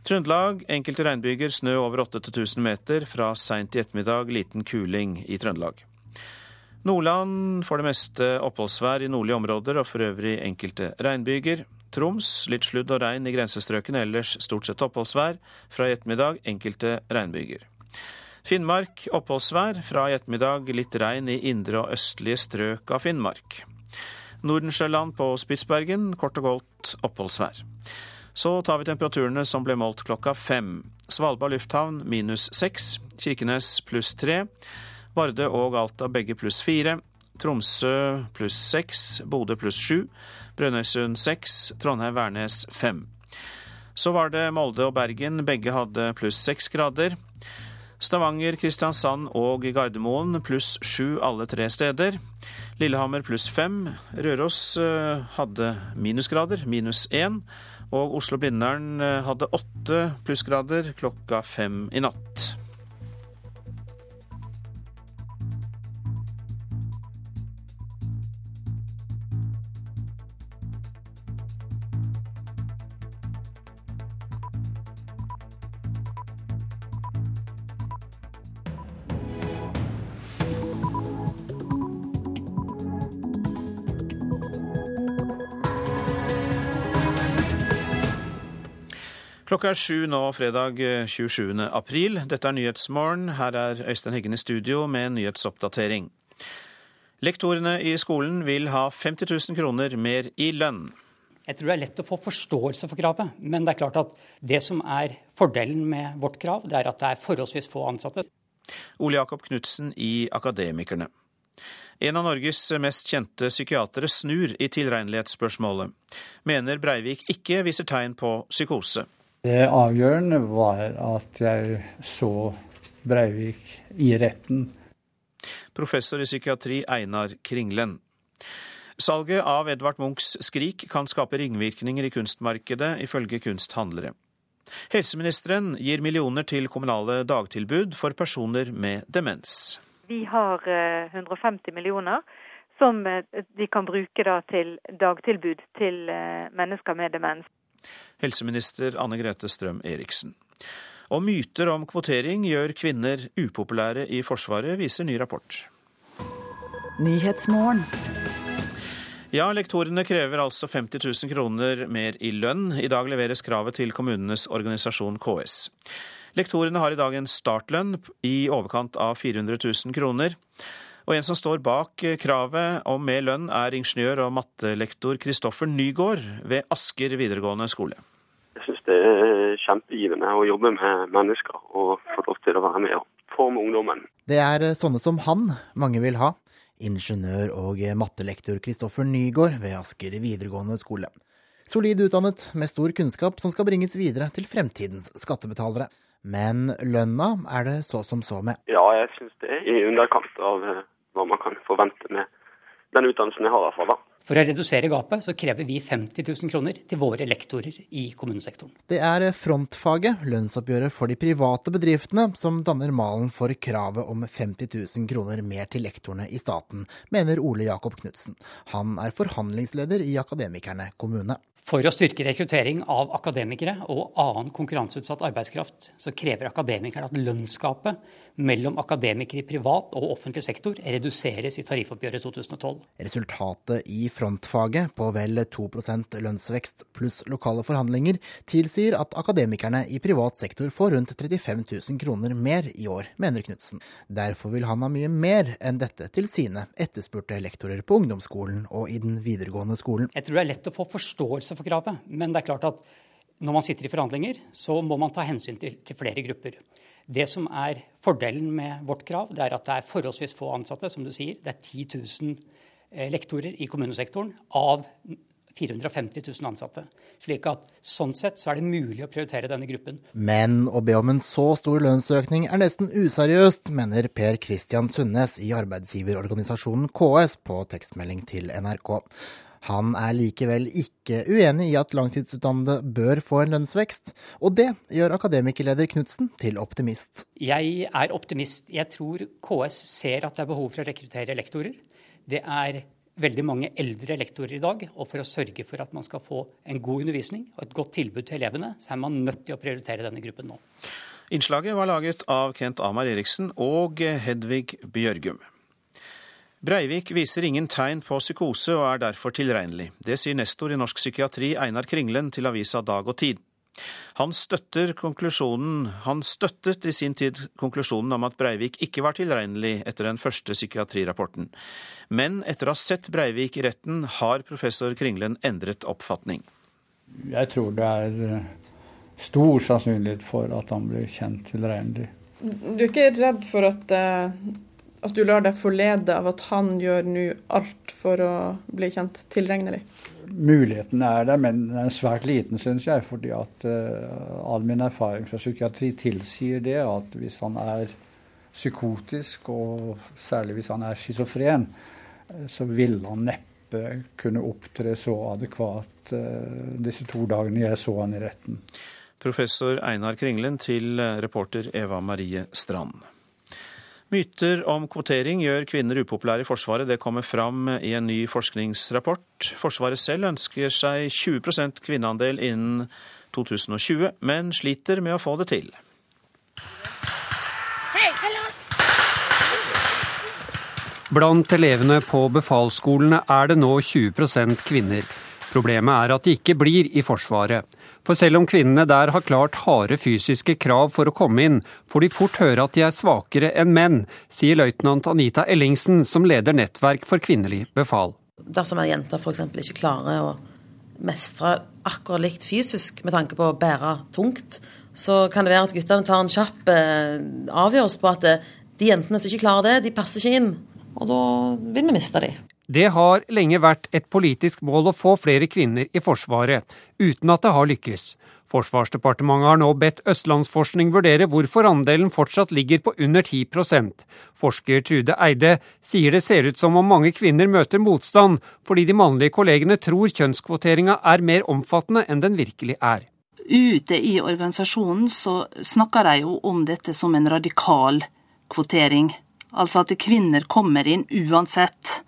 Trøndelag enkelte regnbyger, snø over 8000 meter. Fra seint i ettermiddag liten kuling i Trøndelag. Nordland får det meste oppholdsvær i nordlige områder og for øvrig enkelte regnbyger. Troms litt sludd og regn i grensestrøkene, ellers stort sett oppholdsvær. Fra i ettermiddag enkelte regnbyger. Finnmark oppholdsvær. Fra i ettermiddag litt regn i indre og østlige strøk av Finnmark. Nordensjøland på Spitsbergen kort og godt oppholdsvær. Så tar vi temperaturene som ble målt klokka fem. Svalbard lufthavn minus seks. Kirkenes pluss tre. Vardø og Alta begge pluss fire. Tromsø pluss seks. Bodø pluss sju. Brønnøysund seks. Trondheim-Værnes fem. Så var det Molde og Bergen. Begge hadde pluss seks grader. Stavanger, Kristiansand og Gardermoen pluss sju alle tre steder. Lillehammer pluss fem. Røros eh, hadde minusgrader, minus én. Og Oslo-Blindern eh, hadde åtte plussgrader klokka fem i natt. Klokka er sju nå, fredag 27. Eh, april. Dette er Nyhetsmorgen. Her er Øystein Heggen i studio med en nyhetsoppdatering. Lektorene i skolen vil ha 50 000 kroner mer i lønn. Jeg tror det er lett å få forståelse for kravet, men det er klart at det som er fordelen med vårt krav, det er at det er forholdsvis få ansatte. Ole Jakob Knutsen i Akademikerne. En av Norges mest kjente psykiatere snur i tilregnelighetsspørsmålet. Mener Breivik ikke viser tegn på psykose. Det avgjørende var at jeg så Breivik i retten. Professor i psykiatri Einar Kringlen. Salget av Edvard Munchs 'Skrik' kan skape ringvirkninger i kunstmarkedet, ifølge kunsthandlere. Helseministeren gir millioner til kommunale dagtilbud for personer med demens. Vi har 150 eh, millioner som eh, de kan bruke til dagtilbud til eh, mennesker med demens helseminister Anne Grete Strøm-Eriksen. Og myter om kvotering gjør kvinner upopulære i Forsvaret, viser ny rapport. Ja, lektorene krever altså 50 000 kroner mer i lønn. I dag leveres kravet til kommunenes organisasjon KS. Lektorene har i dag en startlønn i overkant av 400 000 kroner. Og en som står bak kravet om mer lønn, er ingeniør og mattelektor Kristoffer Nygård ved Asker videregående skole. Jeg syns det er kjempegivende å jobbe med mennesker og få lov til å være med og forme ungdommen. Det er sånne som han mange vil ha. Ingeniør og mattelektor Kristoffer Nygård ved Asker videregående skole. Solid utdannet med stor kunnskap som skal bringes videre til fremtidens skattebetalere. Men lønna er det så som så med. Ja, jeg syns det er i underkant av eh, hva man kan forvente med den utdannelsen jeg har. i hvert fall da. For å redusere gapet så krever vi 50 000 kroner til våre lektorer i kommunesektoren. Det er frontfaget, lønnsoppgjøret for de private bedriftene, som danner malen for kravet om 50 000 kroner mer til lektorene i staten, mener Ole Jakob Knutsen. Han er forhandlingsleder i Akademikerne kommune. For å styrke rekruttering av akademikere og annen konkurranseutsatt arbeidskraft, så krever akademikerne at lønnsgapet mellom akademikere i privat og offentlig sektor reduseres i tariffoppgjøret 2012. Resultatet i frontfaget på vel 2% lønnsvekst pluss lokale forhandlinger tilsier at akademikerne i privat sektor får rundt 35 000 kroner mer i år, mener Knutsen. Derfor vil han ha mye mer enn dette til sine etterspurte lektorer på ungdomsskolen og i den videregående skolen. Jeg tror det er lett å få forståelse for kravet. Men det er klart at når man sitter i forhandlinger, så må man ta hensyn til, til flere grupper. Det som er fordelen med vårt krav, det er at det er forholdsvis få ansatte, som du sier. Det er 10 000 eh, lektorer i kommunesektoren av 450 000 ansatte. Slik at sånn sett så er det mulig å prioritere denne gruppen. Men å be om en så stor lønnsøkning er nesten useriøst, mener Per Christian Sundnes i arbeidsgiverorganisasjonen KS på tekstmelding til NRK. Han er likevel ikke uenig i at langtidsutdannede bør få en lønnsvekst, og det gjør akademikerleder Knutsen til optimist. Jeg er optimist. Jeg tror KS ser at det er behov for å rekruttere lektorer. Det er veldig mange eldre lektorer i dag, og for å sørge for at man skal få en god undervisning og et godt tilbud til elevene, så er man nødt til å prioritere denne gruppen nå. Innslaget var laget av Kent Amar Eriksen og Hedvig Bjørgum. Breivik viser ingen tegn på psykose og er derfor tilregnelig. Det sier nestor i norsk psykiatri Einar Kringlen til avisa Dag og Tid. Han, han støttet i sin tid konklusjonen om at Breivik ikke var tilregnelig etter den første psykiatrirapporten. Men etter å ha sett Breivik i retten, har professor Kringlen endret oppfatning. Jeg tror det er eh, stor sannsynlighet for at han blir kjent tilregnelig. Du er ikke redd for at uh at du lar deg forlede av at han gjør nå alt for å bli kjent tilregnelig? Muligheten er der, men den er svært liten, syns jeg. fordi at uh, all min erfaring fra psykiatri tilsier det at hvis han er psykotisk, og særlig hvis han er schizofren, uh, så vil han neppe kunne opptre så adekvat uh, disse to dagene jeg så han i retten. Professor Einar Kringlen til reporter Eva Marie Strand. Myter om kvotering gjør kvinner upopulære i Forsvaret. Det kommer fram i en ny forskningsrapport. Forsvaret selv ønsker seg 20% kvinneandel innen 2020, men sliter med å få det til. Blant elevene på befalsskolene er det nå 20% kvinner. Problemet er at de ikke blir i Forsvaret. For selv om kvinnene der har klart harde fysiske krav for å komme inn, får de fort høre at de er svakere enn menn, sier løytnant Anita Ellingsen, som leder Nettverk for kvinnelig befal. Dersom en jente f.eks. ikke klarer å mestre akkurat likt fysisk med tanke på å bære tungt, så kan det være at guttene tar en kjapp eh, avgjørelse på at eh, de jentene som ikke klarer det, de passer ikke inn. Og da vil vi miste dem. Det har lenge vært et politisk mål å få flere kvinner i Forsvaret, uten at det har lykkes. Forsvarsdepartementet har nå bedt Østlandsforskning vurdere hvorfor andelen fortsatt ligger på under 10% Forsker Trude Eide sier det ser ut som om mange kvinner møter motstand, fordi de mannlige kollegene tror kjønnskvoteringa er mer omfattende enn den virkelig er. Ute i organisasjonen så snakker de jo om dette som en radikal kvotering. Altså at kvinner kommer inn uansett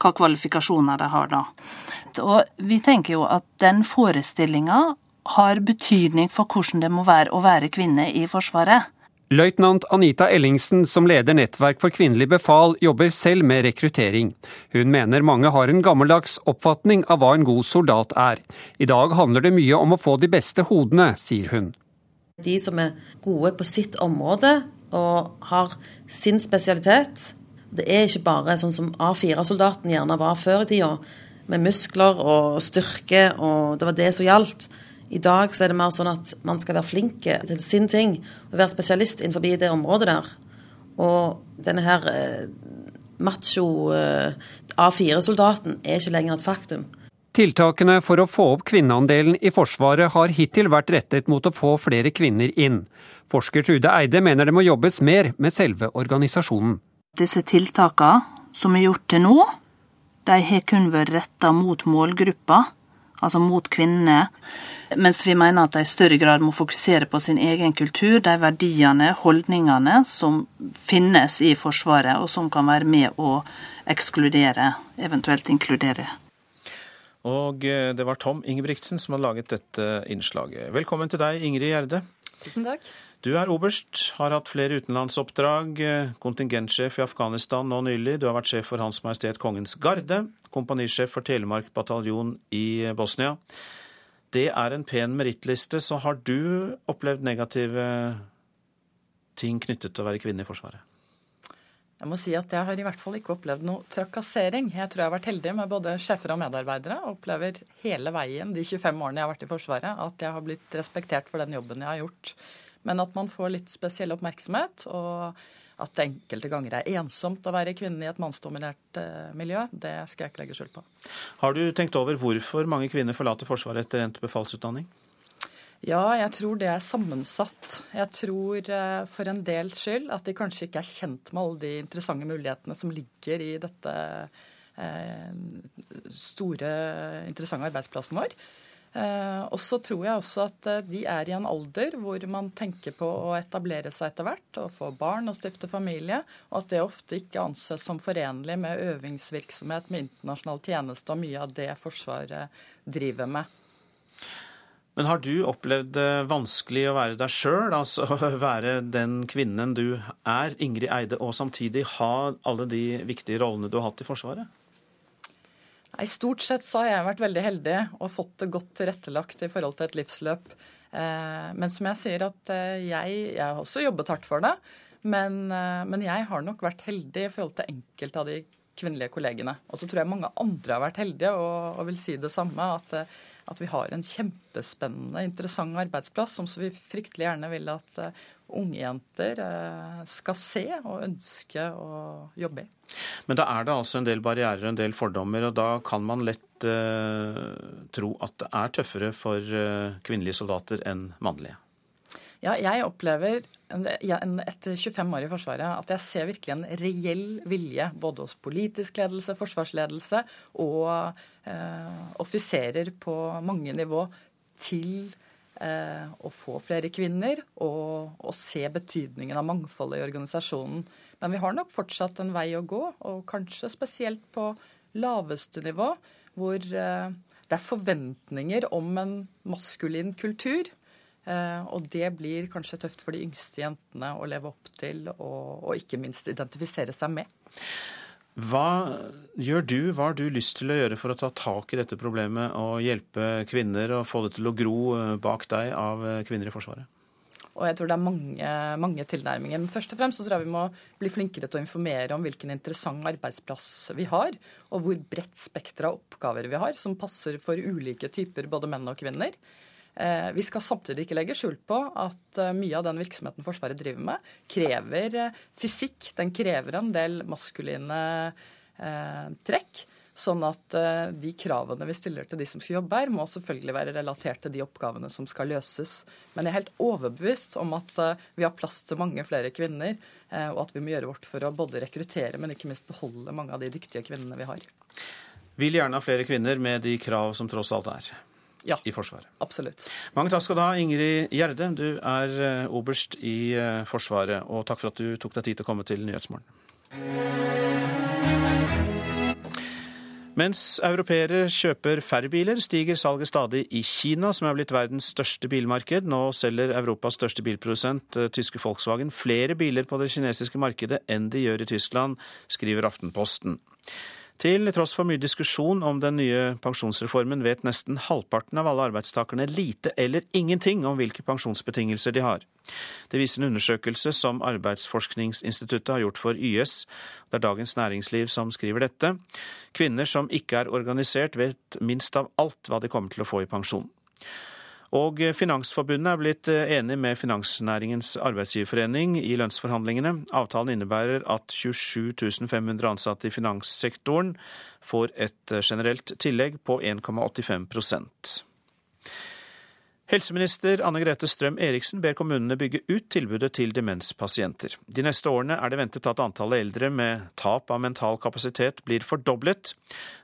hva kvalifikasjoner de har da. Og vi tenker jo at den forestillinga har betydning for hvordan det må være å være kvinne i Forsvaret. Løytnant Anita Ellingsen, som leder Nettverk for kvinnelig befal, jobber selv med rekruttering. Hun mener mange har en gammeldags oppfatning av hva en god soldat er. I dag handler det mye om å få de beste hodene, sier hun. De som er gode på sitt område og har sin spesialitet, det er ikke bare sånn som A4-soldaten gjerne var før i tida, med muskler og styrke, og det var det som gjaldt. I dag så er det mer sånn at man skal være flink til sin ting, og være spesialist innenfor det området der. Og denne her eh, macho eh, A4-soldaten er ikke lenger et faktum. Tiltakene for å få opp kvinneandelen i Forsvaret har hittil vært rettet mot å få flere kvinner inn. Forsker Trude Eide mener det må jobbes mer med selve organisasjonen. Disse tiltakene som er gjort til nå, de har kun vært retta mot målgruppa, altså mot kvinnene, mens vi mener at de i større grad må fokusere på sin egen kultur, de verdiene, holdningene som finnes i Forsvaret, og som kan være med å ekskludere, eventuelt inkludere. Og eh, det var Tom Ingebrigtsen som hadde laget dette innslaget. Velkommen til deg, Ingrid Gjerde. Tusen takk. Du er oberst, har hatt flere utenlandsoppdrag, eh, kontingentsjef i Afghanistan nå nylig. Du har vært sjef for Hans Majestet Kongens Garde, kompanisjef for Telemark bataljon i Bosnia. Det er en pen merittliste. Så har du opplevd negative ting knyttet til å være kvinne i Forsvaret? Jeg må si at jeg har i hvert fall ikke opplevd noe trakassering. Jeg tror jeg har vært heldig med både sjefer og medarbeidere. og opplever hele veien de 25 årene jeg har vært i Forsvaret, at jeg har blitt respektert for den jobben jeg har gjort. Men at man får litt spesiell oppmerksomhet, og at det enkelte ganger er ensomt å være kvinne i et mannsdominert eh, miljø, det skal jeg ikke legge skjul på. Har du tenkt over hvorfor mange kvinner forlater Forsvaret etter endt befalsutdanning? Ja, jeg tror det er sammensatt. Jeg tror eh, for en dels skyld at de kanskje ikke er kjent med alle de interessante mulighetene som ligger i dette eh, store, interessante arbeidsplassen vår. Eh, og så tror jeg også at eh, de er i en alder hvor man tenker på å etablere seg etter hvert og få barn og stifte familie, og at det ofte ikke anses som forenlig med øvingsvirksomhet med internasjonal tjeneste og mye av det Forsvaret driver med. Men har du opplevd det vanskelig å være deg sjøl, altså være den kvinnen du er, Ingrid Eide, og samtidig ha alle de viktige rollene du har hatt i Forsvaret? Nei, Stort sett så har jeg vært veldig heldig og fått det godt tilrettelagt i forhold til et livsløp. Eh, men som jeg sier, at eh, jeg, jeg har også jobbet hardt for det. Men, eh, men, jeg har nok vært heldig i forhold til enkelte av de kvinnelige kollegene. Og så tror jeg mange andre har vært heldige og, og vil si det samme. At, at, vi har en kjempespennende, interessant arbeidsplass som vi fryktelig gjerne vil at ungjenter unge jenter uh, skal se og ønske å jobbe i. Men da er det altså en del barrierer og en del fordommer, og da kan man lett uh, tro at det er tøffere for kvinnelige soldater enn mannlige? Ja, jeg opplever etter 25 år i Forsvaret at jeg ser virkelig en reell vilje både hos politisk ledelse, forsvarsledelse og eh, offiserer på mange nivå til eh, å få flere kvinner og, og, se betydningen av mangfoldet i organisasjonen. Men vi har nok fortsatt en vei å gå, og kanskje spesielt på laveste nivå, hvor eh, det er forventninger om en maskulin kultur og det blir kanskje tøft for de yngste jentene å leve opp til, og, og ikke minst identifisere seg med. Hva gjør du, hva har du lyst til å gjøre for å ta tak i dette problemet og hjelpe kvinner og få det til å gro eh, bak deg av eh, kvinner i Forsvaret? Og jeg tror det er mange, mange, tilnærminger. Men først og fremst så tror jeg vi må bli flinkere til å informere om hvilken interessant arbeidsplass vi har, og hvor bredt spekter av oppgaver vi har, som passer for ulike typer både menn og kvinner. Eh, vi skal samtidig ikke legge skjul på at eh, mye av den virksomheten Forsvaret driver med, krever eh, fysikk. Den krever en del maskuline trekk. Sånn at de kravene vi stiller til de som skal jobbe her, må selvfølgelig være relatert til de oppgavene som skal løses. Men jeg er helt overbevist om at vi har plass til mange flere kvinner, og at vi må gjøre vårt for å både rekruttere, men ikke minst beholde mange av de dyktige kvinnene vi har. Vil gjerne ha flere kvinner med de krav som tross alt er ja, i Forsvaret. Absolutt. Mange takk skal du ha, Ingrid Gjerde. Du er eh, oberst i eh, Forsvaret, og takk for at du tok deg tid til å komme til Nyhetsmorgen. Mens europeere kjøper færre biler, stiger salget stadig i Kina, som er blitt verdens største bilmarked. Nå selger Europas største bilprodusent, eh, tyske Volkswagen, flere biler på det kinesiske markedet enn de gjør i Tyskland, skriver Aftenposten. Til tross for mye diskusjon om den nye pensjonsreformen vet nesten halvparten av alle arbeidstakerne lite eller ingenting om hvilke pensjonsbetingelser de har. Det viser en undersøkelse som Arbeidsforskningsinstituttet har gjort for YS. Det er Dagens Næringsliv som skriver dette. Kvinner som ikke er organisert, vet minst av alt hva de kommer til å få i pensjon. Og Finansforbundet er blitt eh, enig med Finansnæringens arbeidsgiverforening i lønnsforhandlingene. Avtalen innebærer at 27 500 ansatte i finanssektoren får et eh, generelt tillegg på 1,85% Helseminister Anne Grete Strøm Eriksen ber kommunene bygge ut tilbudet til demenspasienter. De neste årene er det ventet at antallet eldre med tap av mental kapasitet blir fordoblet.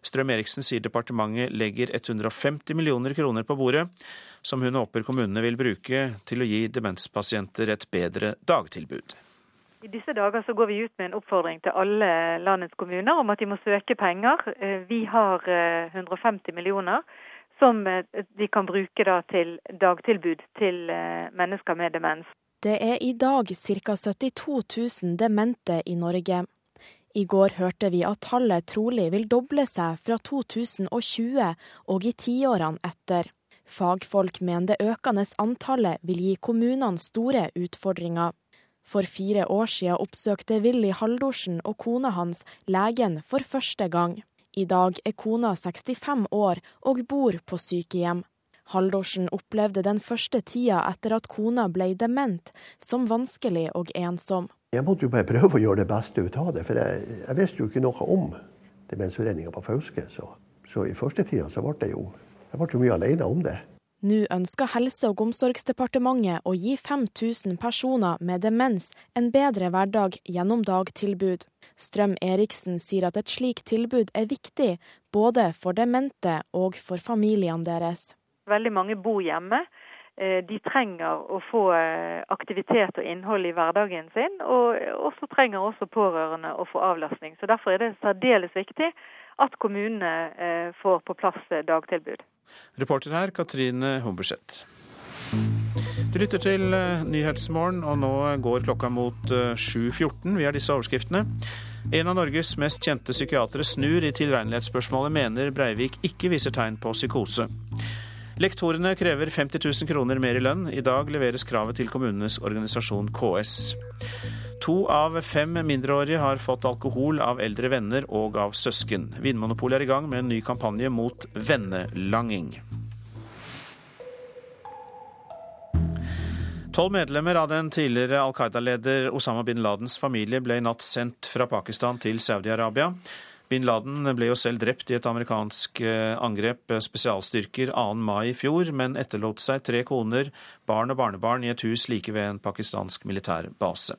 Strøm Eriksen sier departementet legger 150 millioner kroner på bordet, som hun håper kommunene vil bruke til å gi demenspasienter et bedre dagtilbud. I disse dager så går vi ut med en oppfordring til alle landets kommuner om at de må søke penger. Eh, vi har 150 eh, millioner som eh, de kan bruke til dagtilbud til mennesker med demens. Det er i dag ca. 72 000 demente i Norge. I går hørte vi at tallet trolig vil doble seg fra 2020 og i tiårene etter. Fagfolk mener det økende antallet vil gi kommunene store utfordringer. For fire år siden oppsøkte Willy Haldorsen og kona hans legen for første gang. I dag er kona 65 år og bor på sykehjem. Haldorsen opplevde den første tida etter at kona ble dement, som vanskelig og ensom. Jeg måtte jo bare prøve å gjøre det beste ut av det, for jeg, jeg visste jo ikke noe om demensforeninga på Fauske. Så, så, i første tida så ble det jo, jeg ble jo mye alene om det. Nå ønsker Helse- og omsorgsdepartementet å gi 5000 personer med demens en bedre hverdag gjennom dagtilbud. Strøm Eriksen sier at et slikt tilbud er viktig både for demente og for familiene deres. Veldig mange bor hjemme. Eh, de trenger å få eh, aktivitet og innhold i hverdagen sin, og også trenger også pårørende å få avlastning. Så Derfor er det særdeles viktig at kommunene eh, får på plass dagtilbud. Reporter her Katrine Humberseth. Du lytter til eh, Nyhetsmorgen, og nå går klokka mot 7.14. Eh, Vi har disse overskriftene. En av Norges mest kjente psykiatere snur i tilregnelighetsspørsmålet, mener Breivik ikke viser tegn på psykose. Lektorene krever 50 000 kroner mer i lønn. I dag leveres kravet til kommunenes organisasjon KS. To av fem mindreårige har fått alkohol av eldre venner og av søsken. Vinmonopolet er i gang med en ny kampanje mot vennelanging. Tolv medlemmer av den tidligere Al Qaida-leder Osama bin Ladens familie ble i natt sendt fra Pakistan til Saudi-Arabia. Bin Laden ble jo selv drept i et amerikansk eh, angrep spesialstyrker 2. mai i fjor, men etterlot seg tre koner, barn og barnebarn i et hus like ved en pakistansk militærbase.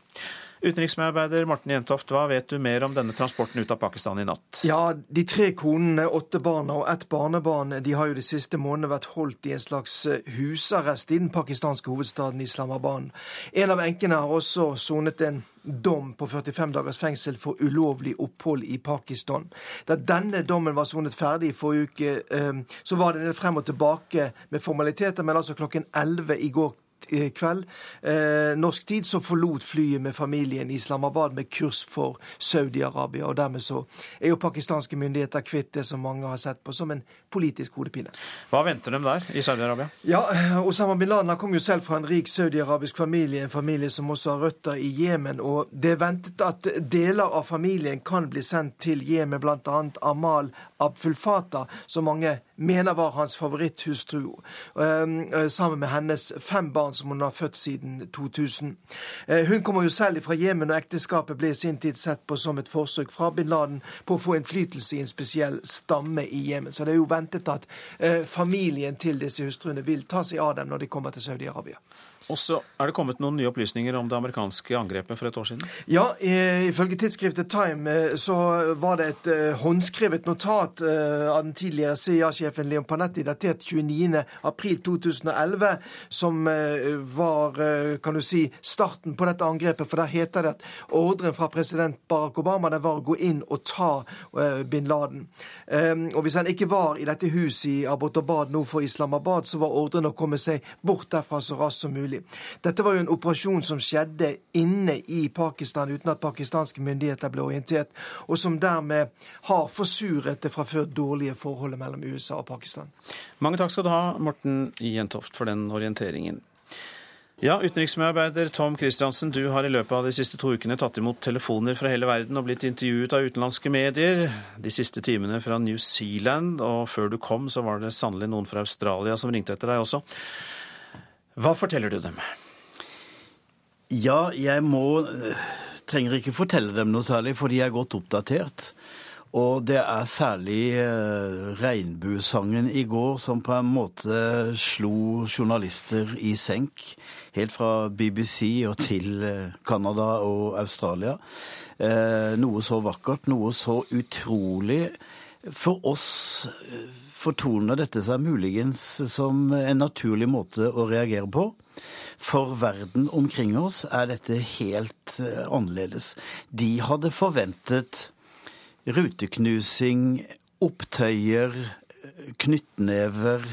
Utenriksmedarbeider Morten Jentoft, hva vet du mer om denne transporten ut av Pakistan i natt? Ja, De tre konene, åtte barna og ett barnebarn de har jo de siste månedene vært holdt i en slags eh, husarrest i den pakistanske hovedstaden Islamabad. En av enkene har også sonet en dom på 45 dagers fengsel for ulovlig opphold i Pakistan. Da denne dommen var sonet ferdig i forrige uke, eh, så var det frem og tilbake med formaliteter, men altså klokken 11 i går kveld eh, norsk tid så forlot flyet med familien Islamabad med kurs for Saudi-Arabia. og Dermed så er jo pakistanske myndigheter kvitt det som mange har sett på som en politisk hodepine. Hva venter dem der i Saudi-Arabia? Ja, Osama bin Laden kom jo selv fra en rik saudi-arabisk familie, en familie som også har røtter i Jemen. og Det er ventet at deler av familien kan bli sendt til Jemen, bl.a. Amal Abfulfata, som mange mener var hans favoritthustru, ehm, eh, sammen med hennes fem barn som hun har født siden 2000. Eh, hun kommer jo selv fra Jemen, og ekteskapet ble i sin tid sett på som et forsøk fra bin Laden på å få innflytelse i en spesiell stamme i Jemen. Så det er jo ventet at eh, familien til disse hustruene vil ta seg av dem når de kommer til Saudi-Arabia. Og så er det kommet noen nye opplysninger om det amerikanske angrepet for et år siden? Ja, ifølge tidsskriftet Time eh, så var det et uh, håndskrevet notat uh, av den tidligere CIA-sjefen Leon Panetti, datert 29.4.2011, som var, kan du si, starten på dette angrepet. For der heter det at ordren fra president Barack Obama det var å gå inn og ta bin Laden. Um, og hvis han ikke var i dette huset i Abbottabad nå for Islamabad, så var ordren å komme seg bort derfra så raskt som mulig mulig. Dette var jo en operasjon som skjedde inne i Pakistan uten at pakistanske myndigheter ble orientert, og som dermed har forsuret det fra før dårlige forholdet mellom USA og Pakistan. Mange takk skal du ha, Morten Jentoft, for den orienteringen. Ja, Utenriksmedarbeider Tom Christiansen, du har i løpet av de siste to ukene tatt imot telefoner fra hele verden og blitt intervjuet av utenlandske medier. De siste timene fra New Zealand, og før du kom så var det sannelig noen fra Australia som ringte etter deg også. Hva forteller du dem? Ja, jeg må eh, Trenger ikke fortelle dem noe særlig, for de er godt oppdatert. Og det er særlig eh, regnbuesangen i går som på en måte slo journalister i senk. Helt fra BBC og til eh, Canada og Australia. Noe så vakkert, noe så utrolig. For oss fortoner dette seg muligens som en naturlig måte å reagere på. For verden omkring oss er dette helt eh, annerledes. De hadde forventet ruteknusing, opptøyer, knyttnever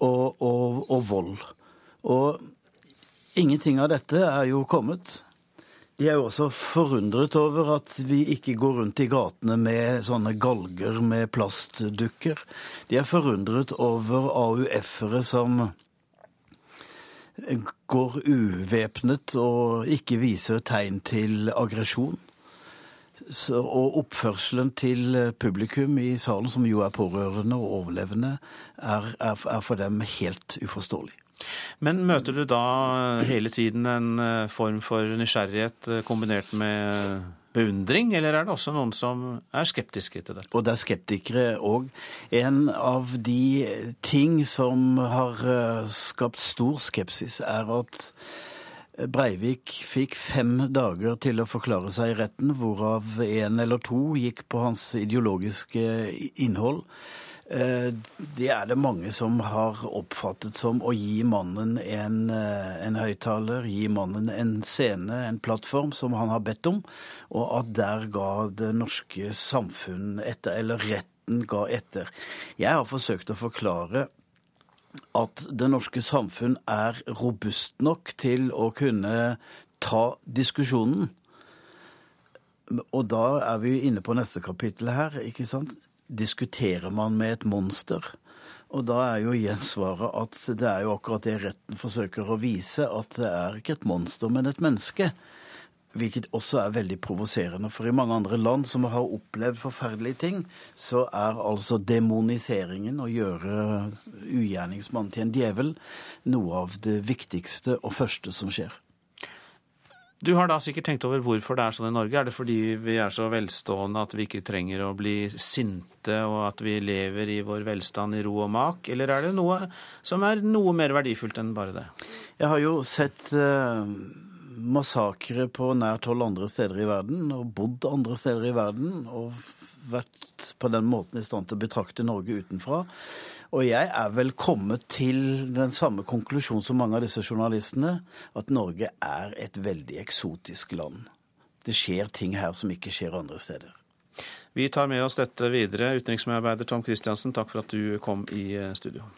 og, og, og vold. Og ingenting av dette er jo kommet. De er jo også forundret over at vi ikke går rundt i gatene med sånne galger med plastdukker. De er forundret over AUF-ere som går uvæpnet og ikke viser tegn til aggresjon. Og oppførselen til publikum i salen, som jo er pårørende og overlevende, er, er, er for dem helt uforståelig. Men møter du da hele tiden en eh, form for nysgjerrighet eh, kombinert med beundring, eller er det også noen som er skeptiske til det? Og det er skeptikere òg. En av de ting som har eh, skapt stor skepsis, er at Breivik fikk fem dager til å forklare seg i retten, hvorav én eller to gikk på hans ideologiske innhold. Eh, det er det mange som har oppfattet som å gi mannen en, eh, en høyttaler, gi mannen en scene, en plattform, som han har bedt om, og at der ga det norske samfunn etter, eller retten ga etter. Jeg har forsøkt å forklare at det norske samfunn er robust nok til å kunne ta diskusjonen. Og da er vi inne på neste kapittel her, ikke sant diskuterer man med et monster? Og da er jo gjensvaret at det er jo akkurat det retten forsøker å vise, at det er ikke et monster, men et menneske. Hvilket også er veldig provoserende. For i mange andre land som har opplevd forferdelige ting, så er altså demoniseringen, å gjøre ugjerningsmannen til en djevel, noe av det viktigste og første som skjer. Du har da sikkert tenkt over hvorfor det er sånn i Norge. Er det fordi vi er så velstående at vi ikke trenger å bli sinte, og at vi lever i vår velstand i ro og mak, eller er det noe som er noe mer verdifullt enn bare det? Jeg har jo sett eh, massakre på nær tolv andre steder i verden, og bodd andre steder i verden, og vært på den måten i stand til å betrakte Norge utenfra. Og jeg er vel kommet til den samme konklusjon som mange av disse journalistene, at Norge er et veldig eksotisk land. Det skjer ting her som ikke skjer andre steder. Vi tar med oss dette videre. Utenriksmedarbeider Tom Christiansen, takk for at du kom i studio.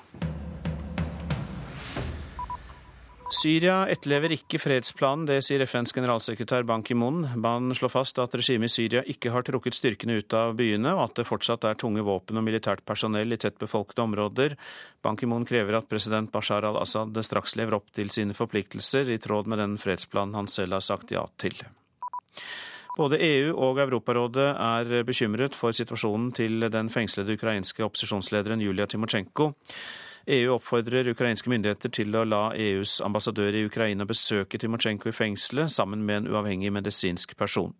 Syria etterlever ikke fredsplanen, det sier FNs generalsekretær Ban Ki-moon. Ban slår fast at regimet i Syria ikke har trukket styrkene ut av byene, og at det fortsatt er tunge våpen og militært personell i tettbefolkede områder. Ban Ki-moon krever at president Bashar al-Assad straks lever opp til sine forpliktelser, i tråd med den fredsplanen han selv har sagt ja til. Både EU og Europarådet er bekymret for situasjonen til den fengslede ukrainske opposisjonslederen Julia Timosjenko. EU oppfordrer ukrainske myndigheter til å la EUs ambassadør i Ukraina besøke Timosjenko i fengselet sammen med en uavhengig medisinsk person.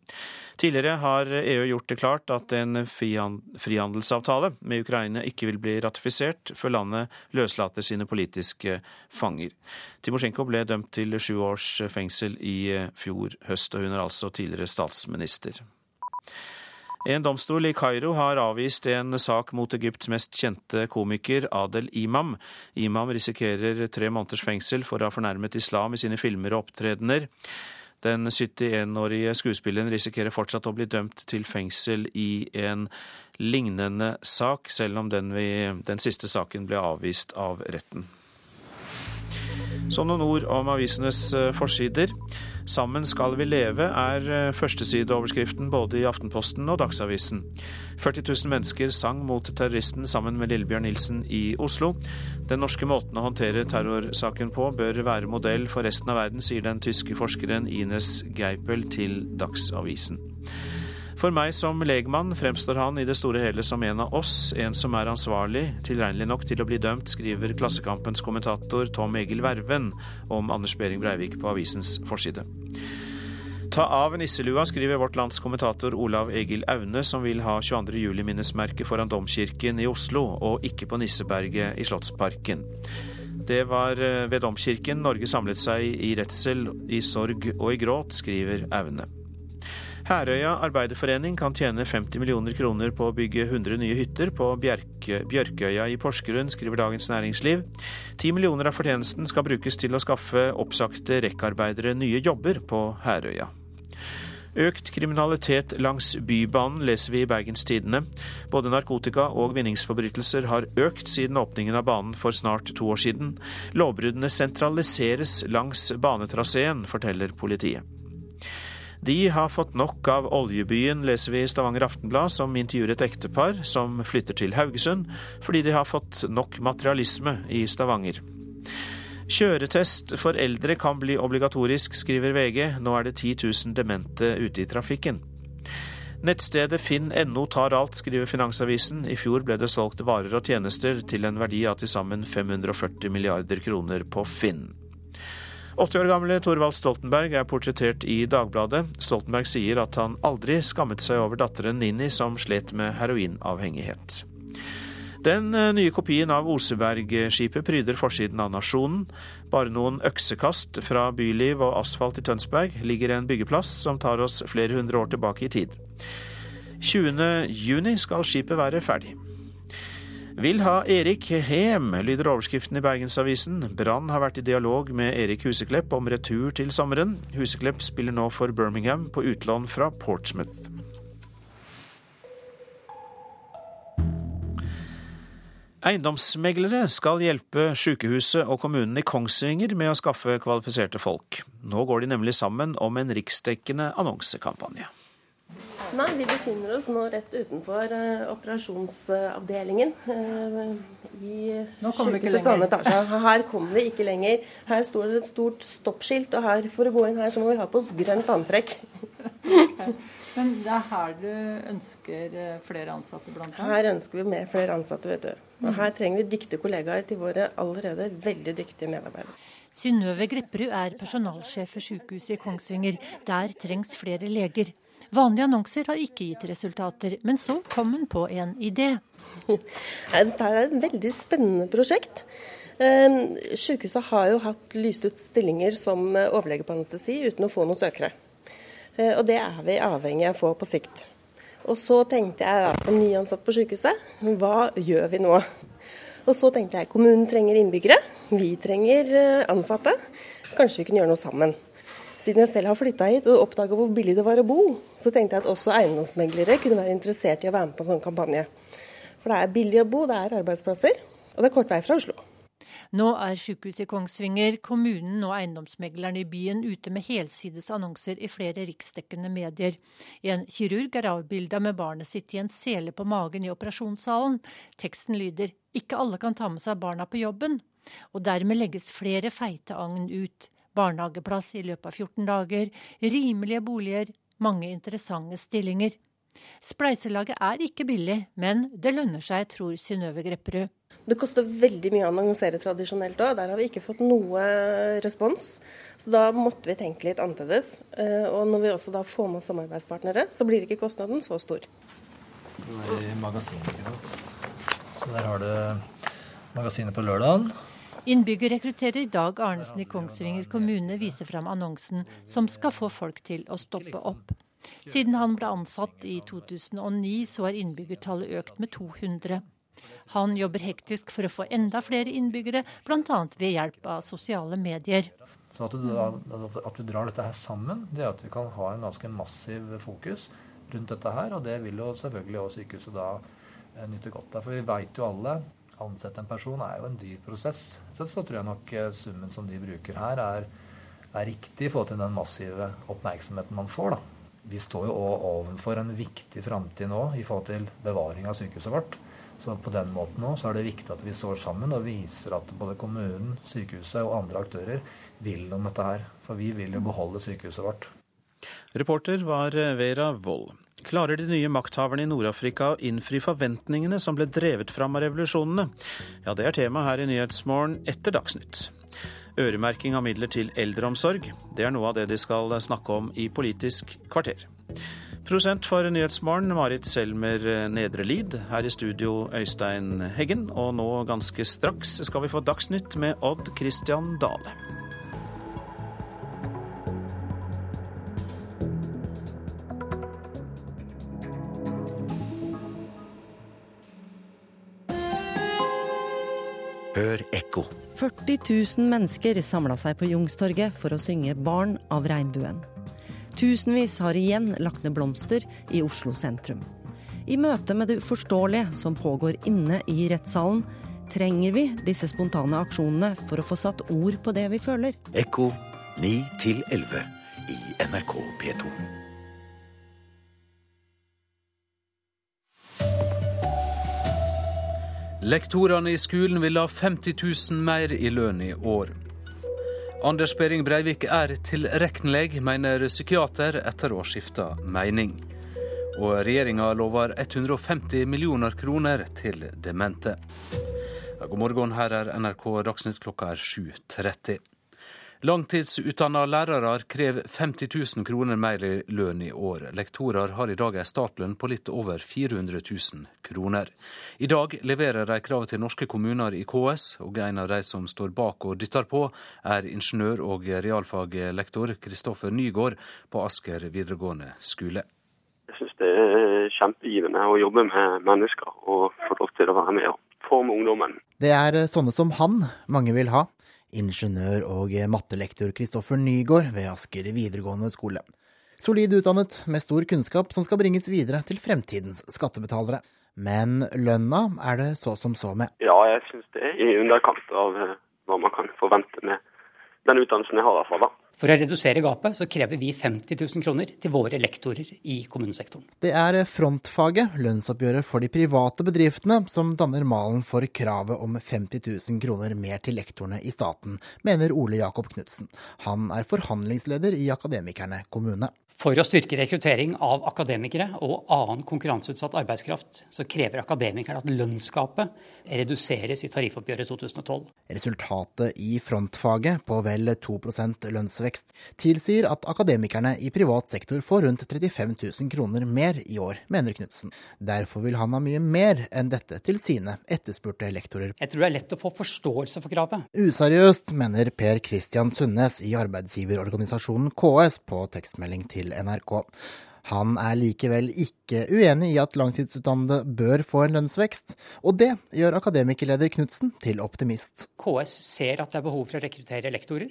Tidligere har EU gjort det klart at en frihandelsavtale med Ukraina ikke vil bli ratifisert før landet løslater sine politiske fanger. Timosjenko ble dømt til sju års fengsel i fjor høst, og hun er altså tidligere statsminister. En domstol i Kairo har avvist en sak mot Egypts mest kjente komiker Adel Imam. Imam risikerer tre måneders fengsel for å ha fornærmet islam i sine filmer og opptredener. Den 71-årige skuespilleren risikerer fortsatt å bli dømt til fengsel i en lignende sak, selv om den, vi, den siste saken ble avvist av retten. Så noen ord om avisenes eh, forsider. 'Sammen skal vi leve' er eh, førstesideoverskriften både i Aftenposten og Dagsavisen. 40 000 mennesker sang mot terroristen sammen med Lillebjørn Nilsen i Oslo. Den norske måten å håndtere terrorsaken på bør være modell for resten av verden, sier den tyske forskeren Ines Geipel til Dagsavisen. For meg som legmann fremstår han i det store hele som en av oss, en som er ansvarlig, tilregnelig nok til å bli dømt, skriver Klassekampens kommentator Tom Egil Verven om Anders Behring Breivik på avisens forside. Ta av nisselua, skriver Vårt Lands kommentator Olav Egil Aune, som vil ha 22. juli-minnesmerket foran Domkirken i Oslo, og ikke på Nisseberget i Slottsparken. Det var eh, ved Domkirken Norge samlet seg i redsel, i sorg og i gråt, skriver Aune. Herøya arbeiderforening kan tjene 50 millioner kroner på å bygge 100 nye hytter på Bjerke, Bjørkøya i Porsgrunn, skriver Dagens Næringsliv. 10 millioner av fortjenesten skal brukes til å skaffe oppsagte rekkarbeidere nye jobber på Herøya. Økt kriminalitet langs Bybanen leser vi i Bergens Tidende. Både narkotika- og vinningsforbrytelser har økt siden åpningen av banen for snart to år siden. Lovbruddene sentraliseres langs banetraseen, forteller politiet. De har fått nok av oljebyen, leser vi i Stavanger Aftenblad, som intervjuer et ektepar som flytter til Haugesund fordi de har fått nok materialisme i Stavanger. Kjøretest for eldre kan bli obligatorisk, skriver VG. Nå er det 10 000 demente ute i trafikken. Nettstedet finn.no tar alt, skriver Finansavisen. I fjor ble det solgt varer og tjenester til en verdi av til sammen 540 milliarder kroner på Finn. 80 år gamle Thorvald Stoltenberg er portrettert i Dagbladet. Stoltenberg sier at han aldri skammet seg over datteren Ninni, som slet med heroinavhengighet. Den eh, nye kopien av Osebergskipet pryder forsiden av Nasjonen. Bare noen øksekast fra byliv og asfalt i Tønsberg ligger en byggeplass som tar oss flere hundre år tilbake i tid. 20. juni skal skipet være ferdig. Vil ha Erik Hem, lyder overskriften i Bergensavisen. Brann har vært i dialog med Erik Huseklepp om retur til sommeren. Huseklepp spiller nå for Birmingham på utlån fra Portsmouth. Eiendomsmeglere skal hjelpe sykehuset og kommunen i Kongsvinger med å skaffe kvalifiserte folk. Nå går de nemlig sammen om en riksdekkende annonsekampanje. Nei, vi befinner oss nå rett utenfor uh, operasjonsavdelingen uh, i sykehusets andre etasje. Her kommer vi ikke lenger. Her står det et stort stoppskilt, og her, for å gå inn her så må vi ha på oss grønt antrekk. Men det er her du ønsker eh, flere ansatte, blant annet? Her ønsker vi mer flere ansatte, vet du. Og her trenger vi dyktige kollegaer til våre allerede veldig dyktige medarbeidere. Synnøve Grepperud er personalsjef for sykehuset i Kongsvinger. Der trengs flere leger. Vanlige annonser har ikke gitt resultater, men så kom hun på en idé. Dette er et veldig spennende prosjekt. Ehm, sykehuset har jo hatt lyst ut stillinger som overlege på anestesi uten å få noen søkere. Eh, og det er vi avhengig av å få på sikt. Og så tenkte jeg at som nyansatt på sykehuset, hva gjør vi nå? Og så tenkte jeg kommunen trenger innbyggere, vi trenger eh, ansatte. Kanskje vi kunne gjøre noe sammen. Siden jeg selv har flytta hit og oppdaga hvor billig det var å bo, så tenkte jeg at også eiendomsmeglere kunne være interessert i å være med på en sånn kampanje. For det er billig å bo, det er arbeidsplasser, og det er kort vei fra Oslo. Nå er sykehuset i Kongsvinger, kommunen og eiendomsmegleren i byen ute med helsides annonser i flere riksdekkende medier. En kirurg er avbilda med barnet sitt i en sele på magen i operasjonssalen. Teksten lyder 'Ikke alle kan ta med seg barna på jobben'. Og dermed legges flere feite agn ut barnehageplass i løpet av 14 dager, rimelige boliger, mange interessante stillinger. Spleiselaget er ikke billig, men det lønner seg, tror Synnøve Grepperud. Det koster veldig mye å annonsere tradisjonelt òg. Der har vi ikke fått noe respons. Så da måtte vi tenke litt annerledes. Eh, og når vi også da får med samarbeidspartnere, så blir ikke kostnaden så stor. Det er i magasinet, Så der har du magasinet på lørdagen. Innbyggerrekrutterer Dag Arnesen i Kongsvinger kommune viser fram annonsen som skal få folk til å stoppe opp. Siden han ble ansatt i 2009, så har innbyggertallet økt med 200. Han jobber hektisk for å få enda flere innbyggere, bl.a. ved hjelp av sosiale medier. Så at du, at du, drar dette her sammen, det er at vi kan ha en ganske massiv fokus rundt dette her. Og det vil jo selvfølgelig også sykehuset da eh, nyte godt av. For vi veit jo alle ansette en person er jo en dyr prosess. Så, så tror jeg nok eh, summen som de bruker her, er, er riktig i forhold til den massive oppmerksomheten man får. da. Vi står jo ovenfor en viktig framtid nå i forhold til bevaring av sykehuset vårt. Så på den måten nå så er det viktig at vi står sammen og viser at både kommunen, sykehuset og andre aktører vil om dette her. For vi vil jo beholde sykehuset vårt. Reporter var Vera Wold. Klarer de nye makthaverne i Nord-Afrika å innfri forventningene som ble drevet fram av revolusjonene? Ja, det er tema her i Nyhetsmorgen etter Dagsnytt. Øremerking av midler til eldreomsorg, det er noe av det de skal snakke om i Politisk kvarter. Prosent for Nyhetsmorgen, Marit Selmer Nedre Lid. Her i studio, Øystein Heggen. Og nå ganske straks skal vi få Dagsnytt med Odd Christian Dale. Hør ekko. 40 000 mennesker samla seg på Jungstorget for å synge 'Barn av regnbuen'. Tusenvis har igjen lagt ned blomster i Oslo sentrum. I møte med det uforståelige som pågår inne i rettssalen, trenger vi disse spontane aksjonene for å få satt ord på det vi føler. Ekko 9 11 i NRK P2. Lektorene i skolen vil ha 50 000 mer i lønn i år. Anders Behring Breivik er tilregnelig, mener psykiater etter å ha skifta mening. Og regjeringa lover 150 millioner kroner til demente. God morgen, her er NRK Dagsnytt klokka er 7.30. Langtidsutdanna lærere krever 50 000 kroner mer i lønn i år. Lektorer har i dag en startlønn på litt over 400 000 kroner. I dag leverer de kravet til norske kommuner i KS, og en av de som står bak og dytter på, er ingeniør- og realfaglektor Kristoffer Nygård på Asker videregående skole. Jeg syns det er kjempegivende å jobbe med mennesker og få lov til å være med og forme ungdommen. Det er sånne som han mange vil ha ingeniør- og mattelektor Kristoffer Nygaard ved Asker videregående skole. Solid utdannet, med stor kunnskap som skal bringes videre til fremtidens skattebetalere. Men lønna er det så som så med. Ja, jeg syns det er i underkant av eh, hva man kan forvente med den utdannelsen jeg har. fall da. For å redusere gapet så krever vi 50 000 kroner til våre lektorer i kommunesektoren. Det er frontfaget, lønnsoppgjøret for de private bedriftene, som danner malen for kravet om 50 000 kroner mer til lektorene i staten, mener Ole Jakob Knutsen. Han er forhandlingsleder i Akademikerne kommune. For å styrke rekruttering av akademikere og annen konkurranseutsatt arbeidskraft, så krever akademikerne at lønnsgapet reduseres i tariffoppgjøret 2012. Resultatet i frontfaget, på vel 2% lønnsvekst, tilsier at akademikerne i privat sektor får rundt 35 000 kroner mer i år, mener Knutsen. Derfor vil han ha mye mer enn dette til sine etterspurte lektorer. Jeg tror det er lett å få forståelse for kravet. Useriøst, mener Per Christian Sundnes i arbeidsgiverorganisasjonen KS på tekstmelding til NRK. Han er likevel ikke uenig i at langtidsutdannede bør få en lønnsvekst, og det gjør akademikerleder Knutsen til optimist. KS ser at det er behov for å rekruttere lektorer.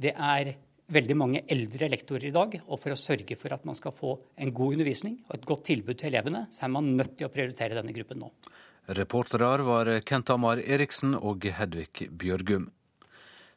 Det er veldig mange eldre lektorer i dag, og for å sørge for at man skal få en god undervisning og et godt tilbud til elevene, så er man nødt til å prioritere denne gruppen nå. Reportere var Kent Amar Eriksen og Hedvig Bjørgum.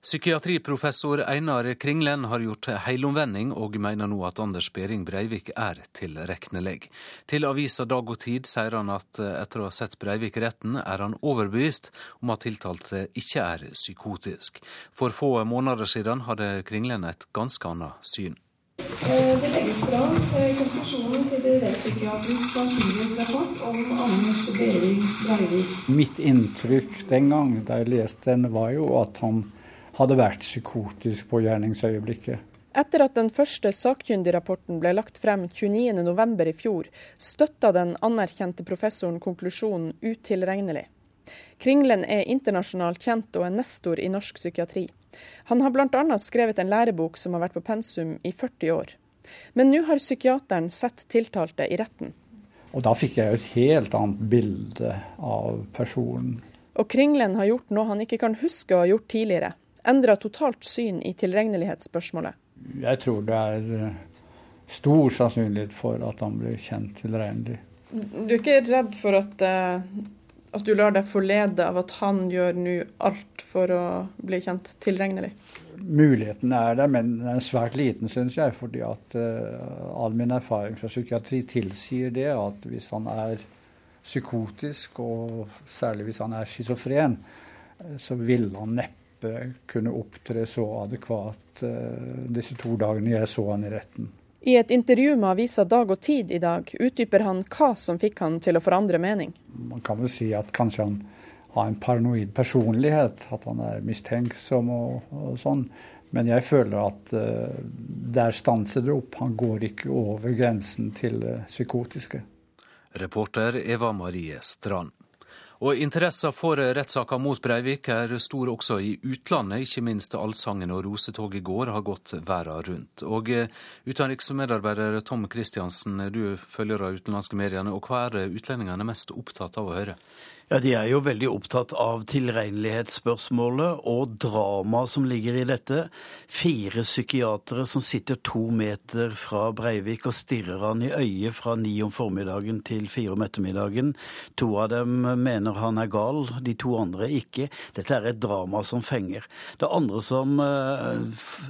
Psykiatriprofessor Einar Kringlen har gjort heilomvending og mener nå at Anders Behring Breivik er tilregnelig. Til avisa Dag og Tid sier han at etter å ha sett Breivik i retten, er han overbevist om at tiltalte ikke er psykotisk. For få måneder siden hadde Kringlen et ganske annet syn. Det legges fram konklusjonen til det rettspsykiatrisk sannsynlighetsrapport om Anders Behring Breivik. Mitt inntrykk den gang da jeg leste den, var jo at han hadde vært psykotisk på gjerningsøyeblikket. Etter at den første sakkyndigrapporten ble lagt frem 29.11. i fjor, støtta den anerkjente professoren konklusjonen utilregnelig. Kringlen er internasjonalt kjent og en nestor i norsk psykiatri. Han har bl.a. skrevet en lærebok som har vært på pensum i 40 år. Men nå har psykiateren sett tiltalte i retten. Og da fikk jeg et helt annet bilde av personen. Og Kringlen har gjort noe han ikke kan huske å ha gjort tidligere endra totalt syn i tilregnelighetsspørsmålet? Jeg tror det er eh, stor sannsynlighet for at han blir kjent tilregnelig. Du er ikke redd for at, eh, at du lar deg forlede av at han gjør nå alt for å bli kjent tilregnelig? Muligheten er der, men den er svært liten, syns jeg. Fordi at uh, all min erfaring fra psykiatri tilsier det at hvis han er psykotisk, og særlig hvis han er schizofren, så vil han neppe neppe kunne opptre så adekvat uh, disse to dagene jeg så han i retten. I et intervju med avisa Dag og Tid i dag utdyper han hva som fikk han til å forandre mening. Man kan vel si at kanskje han har en paranoid personlighet, at han er mistenksom og, og sånn. Men jeg føler at uh, der stanser det opp. Han går ikke over grensen til det psykotiske. Reporter Eva Marie Strand. Og Interessa for rettssaka mot Breivik er stor også i utlandet. Ikke minst allsangen og rosetoget i går har gått verden rundt. Og eh, Utenriksmedarbeider Tom Christiansen, du følger av utenlandske mediene. og Hva er utlendingene mest opptatt av å høre? Ja, De er jo veldig opptatt av tilregnelighetsspørsmålet og dramaet som ligger i dette. Fire psykiatere som sitter to meter fra Breivik og stirrer han i øyet fra ni om formiddagen til fire om ettermiddagen. To av dem mener han er gal, de to andre ikke. Dette er et drama som fenger. Det andre som eh,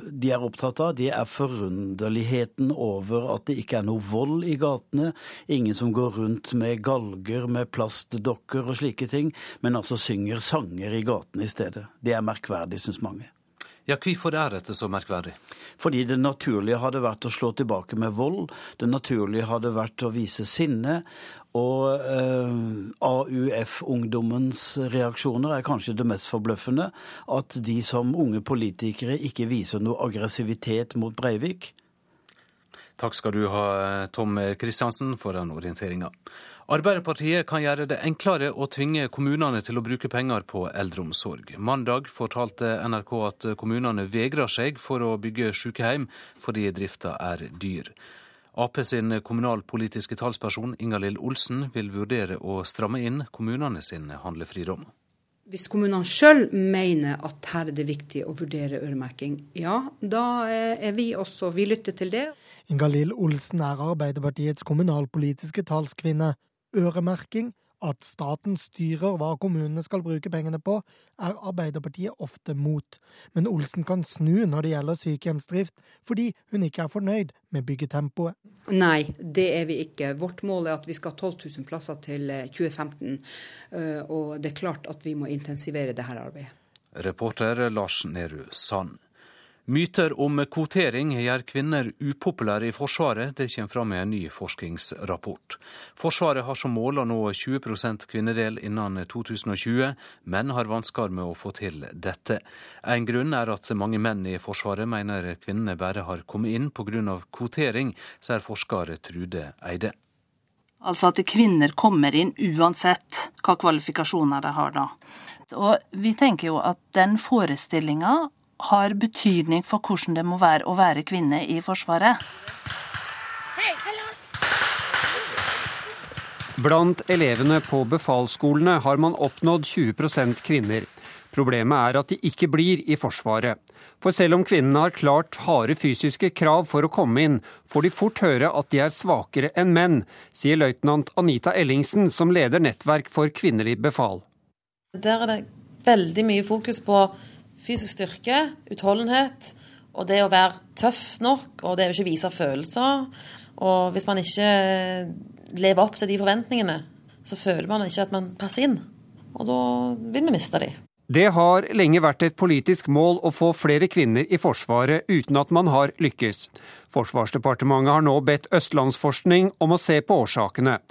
de er opptatt av, det er forunderligheten over at det ikke er noe vold i gatene. Ingen som går rundt med galger med plastdokker og slik slike ting, men altså synger sanger i gatene i stedet. Det er merkverdig, syns mange. Ja, Hvorfor er dette så merkverdig? Fordi det naturlige hadde vært å slå tilbake med vold. Det naturlige hadde vært å vise sinne. Og eh, AUF-ungdommens reaksjoner er kanskje det mest forbløffende. At de som unge politikere ikke viser noe aggressivitet mot Breivik. Takk skal du ha, Tom Kristiansen, for den orienteringa. Arbeiderpartiet kan gjøre det enklere å tvinge kommunene til å bruke penger på eldreomsorg. Mandag fortalte NRK at kommunene vegrer seg for å bygge sykehjem fordi drifta er dyr. Ap sin kommunalpolitiske talsperson Ingalill Olsen vil vurdere å stramme inn kommunene sin handlefridom. Hvis kommunene sjøl mener at her er det viktig å vurdere øremerking, ja, da er vi også Vi lytter til det. Ingalill Olsen er Arbeiderpartiets kommunalpolitiske talskvinne øremerking At staten styrer hva kommunene skal bruke pengene på, er Arbeiderpartiet ofte mot. Men Olsen kan snu når det gjelder sykehjemsdrift, fordi hun ikke er fornøyd med byggetempoet. Nei, det er vi ikke. Vårt mål er at vi skal ha 12 000 plasser til 2015. Eh, og det er klart at vi må intensivere dette arbeidet. Reporter Lars Nehru Sand. Myter om kvotering gjør kvinner upopulære i Forsvaret. Det kommer fram i en ny forskningsrapport. Forsvaret har som mål å nå 20% kvinnedel innen 2020, men har vansker med å få til dette. En grunn er at mange menn i Forsvaret mener kvinnene bare har kommet inn pga. kvotering, sier forsker Trude Eide. Altså at kvinner kommer inn uansett hva kvalifikasjoner de har da. Og vi tenker jo at den forestillinga har betydning for hvordan det må være å være kvinne i Forsvaret. Blant elevene på befalsskolene har man oppnådd 20% kvinner. Problemet er at de ikke blir i Forsvaret. For selv om kvinnene har klart harde fysiske krav for å komme inn, får de fort høre at de er svakere enn menn, sier løytnant Anita Ellingsen, som leder Nettverk for kvinnelig befal. Der er det veldig mye fokus på fysisk styrke, utholdenhet og det å være tøff nok, og det å ikke vise følelser. Og hvis man ikke lever opp til de forventningene, så føler man ikke at man passer inn. Og da vil vi miste de. Det har lenge vært et politisk mål å få flere kvinner i Forsvaret, uten at man har lykkes. Forsvarsdepartementet har nå bedt Østlandsforskning om å se på årsakene.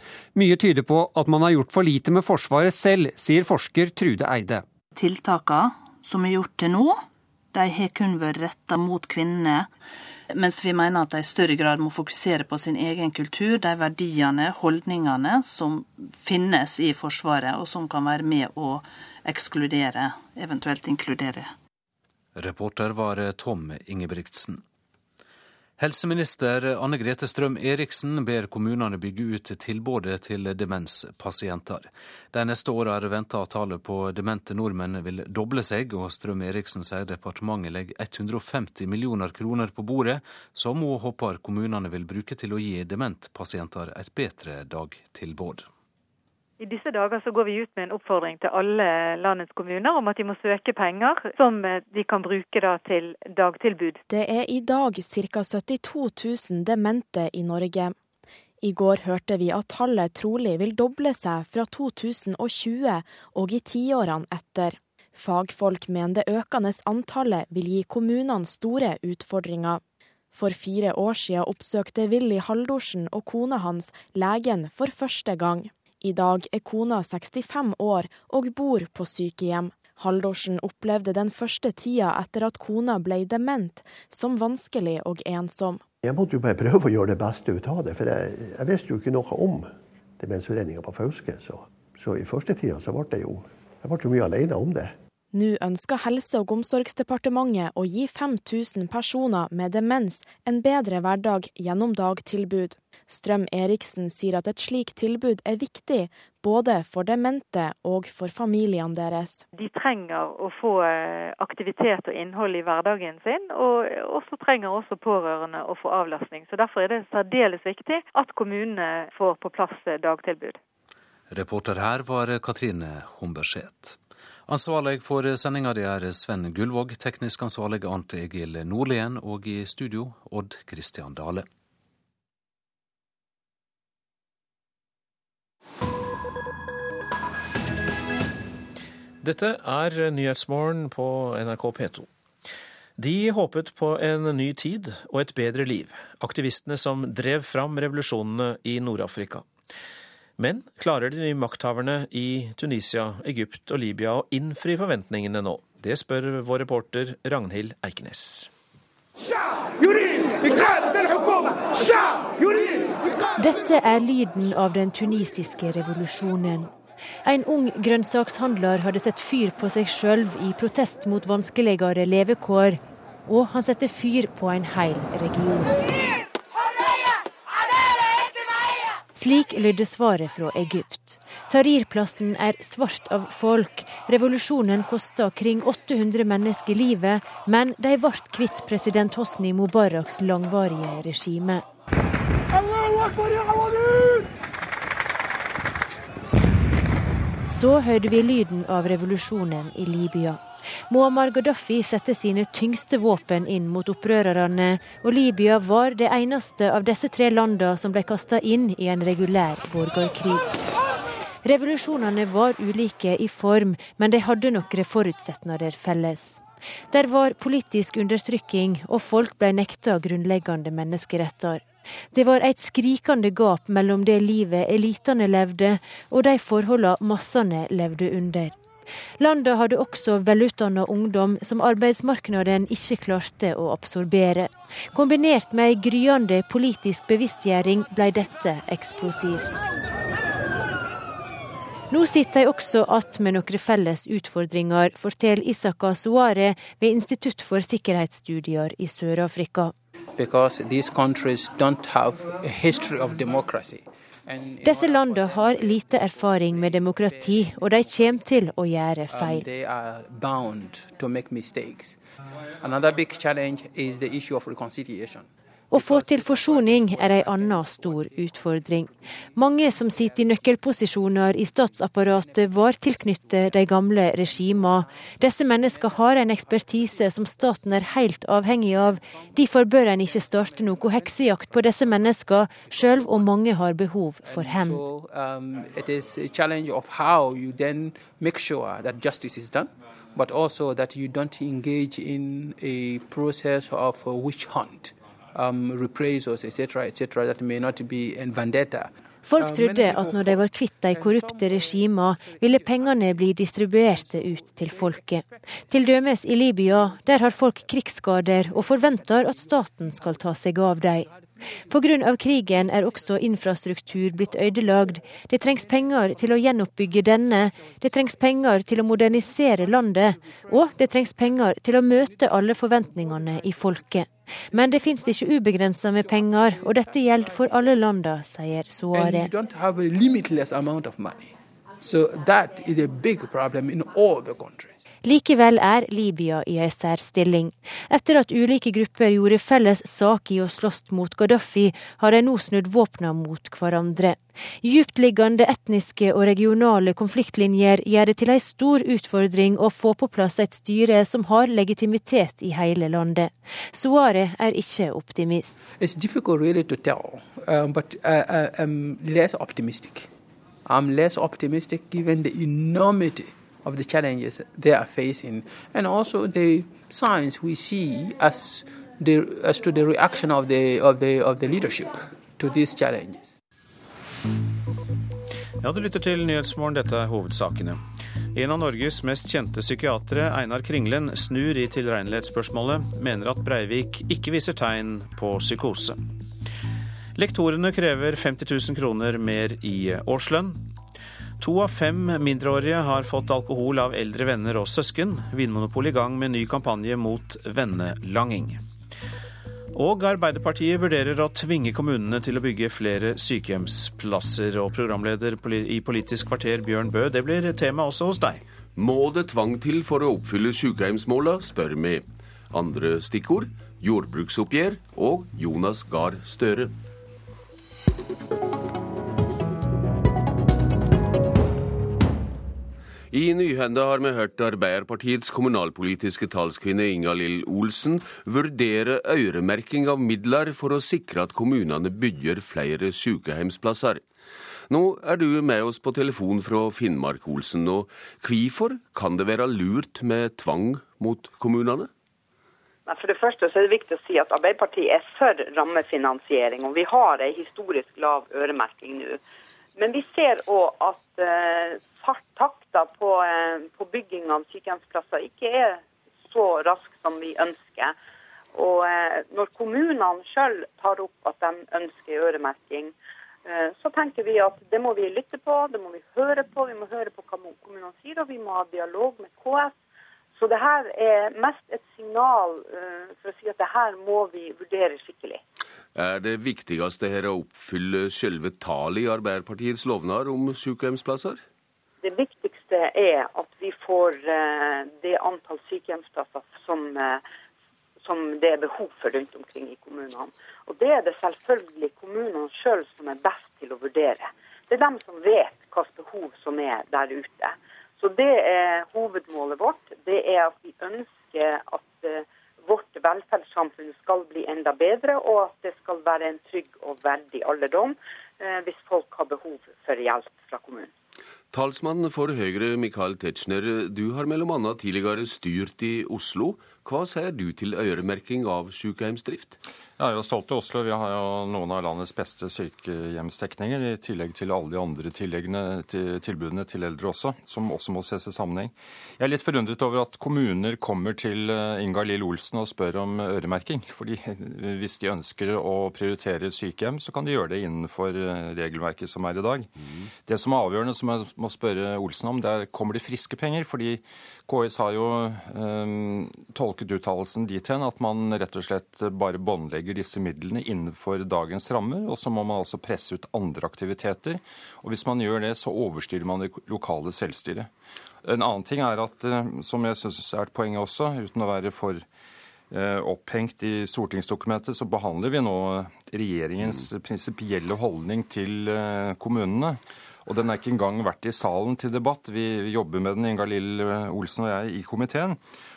Mye tyder på at man har gjort for lite med Forsvaret selv, sier forsker Trude Eide. Tiltakene som er gjort til nå, de har kun vært retta mot kvinnene. Mens vi mener at de i større grad må fokusere på sin egen kultur, de verdiene, holdningene som finnes i Forsvaret, og som kan være med å ekskludere, eventuelt inkludere. Reporter var Tom Ingebrigtsen. Helseminister Anne Grete Strøm Eriksen ber kommunene bygge ut tilbudet til demenspasienter. De neste åra er det venta at tallet på demente nordmenn vil doble seg, og Strøm Eriksen sier departementet legger 150 millioner kroner på bordet, som hun håper kommunene vil bruke til å gi dementpasienter et bedre dagtilbud. I disse dager så går vi ut med en oppfordring til alle landets kommuner om at de må søke penger som eh, de kan bruke da til dagtilbud. Det er i dag ca. 72 000 demente i Norge. I går hørte vi at tallet trolig vil doble seg fra 2020 og i tiårene etter. Fagfolk mener det økende antallet vil gi kommunene store utfordringer. For fire år siden oppsøkte Willy Haldorsen og kona hans legen for første gang. I dag er kona 65 år og bor på sykehjem. Haldorsen opplevde den første tida etter at kona ble dement, som vanskelig og ensom. Jeg måtte jo bare prøve å gjøre det beste ut av det, for jeg, jeg visste jo ikke noe om demensforeninga på Fauske. Så, så, i første tida så ble jeg jo, jeg ble jo mye alene om det. Nå ønsker Helse- og omsorgsdepartementet å gi 5000 personer med demens en bedre hverdag gjennom dagtilbud. Strøm Eriksen sier at et slikt tilbud er viktig både for demente og for familiene deres. De trenger å få eh, aktivitet og innhold i hverdagen sin, og også trenger også pårørende å få avlastning. Så Derfor er det særdeles viktig at kommunene får på plass eh, dagtilbud. Reporter her var Katrine Humberseth. Ansvarlig for sendinga di er Sven Gullvåg, teknisk ansvarlig Arnt Egil Nordlien, og i studio Odd Christian Dale. Dette er Nyhetsmorgen på NRK P2. De håpet på en ny tid og et bedre liv, aktivistene som drev fram revolusjonene i Nord-Afrika. Men klarer de nye makthaverne i Tunisia, Egypt og Libya å innfri forventningene nå? Det spør vår reporter Ragnhild Eikenes. Dette er lyden av den tunisiske revolusjonen. En ung grønnsakshandler hadde sett fyr på seg sjøl i protest mot vanskeligere levekår, og han setter fyr på en hel region. Slik lydde svaret fra Egypt. Tahrir-plassen er svart av folk. Revolusjonen kosta kring 800 mennesker livet, men de ble kvitt president Hosni Mubaraks langvarige regime. Så hørte vi lyden av revolusjonen i Libya. Muammar Gaddafi satte sine tyngste våpen inn mot opprørerne, og Libya var det eneste av disse tre landene som ble kasta inn i en regulær borgerkrig. Revolusjonene var ulike i form, men de hadde noen forutsetninger felles. Der var politisk undertrykking, og folk ble nekta grunnleggende menneskeretter. Det var et skrikende gap mellom det livet elitene levde, og de forholdene massene levde under. Landet hadde også velutdanna ungdom som arbeidsmarkedet ikke klarte å absorbere. Kombinert med ei gryende politisk bevisstgjøring ble dette eksplosivt. Nå sitter de også att med noen felles utfordringer, forteller Isaka Suare ved Institutt for sikkerhetsstudier i Sør-Afrika. Disse landene har lite erfaring med demokrati, og de kommer til å gjøre feil. Another big challenge is the issue of reconciliation. Å få til forsoning er en annen stor utfordring. Mange som sitter i nøkkelposisjoner i statsapparatet var tilknyttet de gamle regimene. Disse menneskene har en ekspertise som staten er helt avhengig av. Derfor bør en ikke starte noe heksejakt på disse menneskene, selv om mange har behov for hevn. Um, but also that you don't engage in a process of witch hunt um, reprisals, etc., etc., that may not be in vendetta. Folk trodde at når de var kvitt de korrupte regimene, ville pengene bli distribuerte ut til folket. Til dømes i Libya, der har folk krigsskader og forventer at staten skal ta seg av dem. Pga. krigen er også infrastruktur blitt ødelagt. Det trengs penger til å gjenoppbygge denne, det trengs penger til å modernisere landet, og det trengs penger til å møte alle forventningene i folket. Men det finnes ikke ubegrensa med penger, og dette gjelder for alle landa, sier Suare. So that is a big problem in all the countries. Likevel er Libya i ei særstilling. Etter at ulike grupper gjorde felles sak i å slåss mot Gaddafi, har de nå snudd våpna mot hverandre. Djuptliggende etniske og regionale konfliktlinjer gjør det til ei stor utfordring å få på plass et styre som har legitimitet i hele landet. Suare er ikke optimist. It's difficult really to tell, um, but uh, uh, optimistic. I'm less optimistic given the enormity of the challenges they are facing, and also the signs we see as, the, as to the reaction of the, of, the, of the leadership to these challenges. Ja, du lytter til Nyhetsmorgen, dette er hovedsakene. En av Norges mest kjente psykiatere, Einar Kringlen, snur i tilregnelighetsspørsmålet, mener at Breivik ikke viser tegn på psykose. Lektorene krever 50 000 kroner mer i årslønn. To av fem mindreårige har fått alkohol av eldre venner og søsken. Vinmonopolet i gang med ny kampanje mot vennelanging. Og Arbeiderpartiet vurderer å tvinge kommunene til å bygge flere sykehjemsplasser. Og programleder i Politisk kvarter, Bjørn Bø, det blir tema også hos deg. Må det tvang til for å oppfylle sykehjemsmåla, spør vi. Andre stikkord jordbruksoppgjør og Jonas Gahr Støre. I Nyhende har vi hørt Arbeiderpartiets kommunalpolitiske talskvinne Inga-Lill Olsen vurdere øremerking av midler for å sikre at kommunene bygger flere sykehjemsplasser. Nå er du med oss på telefon fra Finnmark, Olsen. og Hvorfor kan det være lurt med tvang mot kommunene? For det første så er det viktig å si at Arbeiderpartiet er for rammefinansiering. Og vi har en historisk lav øremerking nå. Men vi ser òg at eh, takta på, eh, på bygging av sykehjemsplasser ikke er så rask som vi ønsker. Og eh, når kommunene sjøl tar opp at de ønsker øremerking, eh, så tenker vi at det må vi lytte på, det må vi høre på. Vi må høre på hva kommunene sier, og vi må ha dialog med KS. Så det her er mest et signal for å si at det her må vi vurdere skikkelig. Er det viktigste her å oppfylle selve tallet i Arbeiderpartiets lovnad om sykehjemsplasser? Det viktigste er at vi får eh, det antall sykehjemsplasser som, eh, som det er behov for rundt omkring i kommunene. Og Det er det selvfølgelig kommunene sjøl som er best til å vurdere. Det er dem som vet hvilke behov som er der ute. Så det er hovedmålet vårt. Det er at vi ønsker at uh, vårt velferdssamfunn skal bli enda bedre, og at det skal være en trygg og verdig alderdom uh, hvis folk har behov for hjelp fra kommunen. Talsmannen for Høyre, Michael Tetzschner, du har bl.a. tidligere styrt i Oslo. Hva sier du til øremerking av sykehjemsdrift? Jeg er jo stolt av Oslo. Vi har jo noen av landets beste sykehjemsdekninger, i tillegg til alle de andre til tilbudene til eldre også, som også må ses i sammenheng. Jeg er litt forundret over at kommuner kommer til Ingalill Inga Lill Olsen og spør om øremerking. fordi hvis de ønsker å prioritere sykehjem, så kan de gjøre det innenfor eh, regelverket som er i dag. Mm. Det som er avgjørende, som jeg må spørre Olsen om, det er kommer det friske penger? Fordi KS har jo um, tolket uttalelsen dit hen at man rett og slett bare båndlegger disse midlene innenfor dagens rammer, og så må man altså presse ut andre aktiviteter. Og hvis man gjør det, så overstyrer man det lokale selvstyret. En annen ting er at, eh, som jeg syns er et poeng også, uten å være for uh, opphengt i stortingsdokumentet, så behandler vi nå regjeringens prinsipielle holdning til uh, kommunene. Og den er ikke engang vært i salen til debatt. Vi jobber med den, Inga-Lill Olsen og jeg, i komiteen.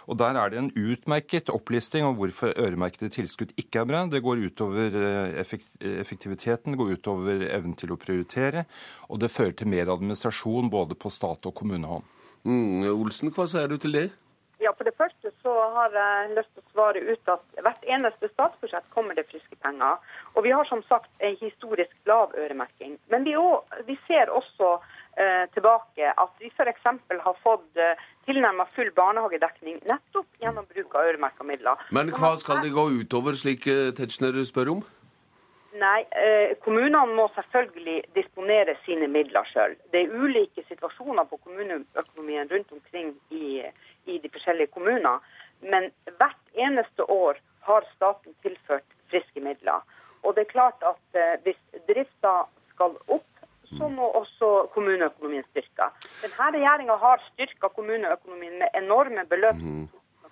Og der er det en utmerket opplisting om hvorfor øremerkede tilskudd ikke er bra. Det går utover eh, effektiviteten, det går utover evnen til å prioritere, og det fører til mer administrasjon både på stat og kommunehånd. Mm, Olsen, hva sier du til det? Ja, For det første så har jeg lyst til å svare ut at hvert eneste statsbudsjett kommer det friske penger. Og vi har som sagt en historisk lav øremerking. Men vi, også, vi ser også tilbake at vi f.eks. har fått eh, tilnærmet full barnehagedekning nettopp gjennom bruk av øremerka midler. Men hva skal det gå utover, slik eh, Tetzschner spør om? Nei, eh, kommunene må selvfølgelig disponere sine midler sjøl. Det er ulike situasjoner på kommuneøkonomien rundt omkring i, i de forskjellige kommuner. Men hvert eneste år har staten tilført friske midler. Og det er klart at eh, hvis drifta skal opp, så må også kommuneøkonomien styrke. Denne regjeringa har styrka kommuneøkonomien med enorme beløp.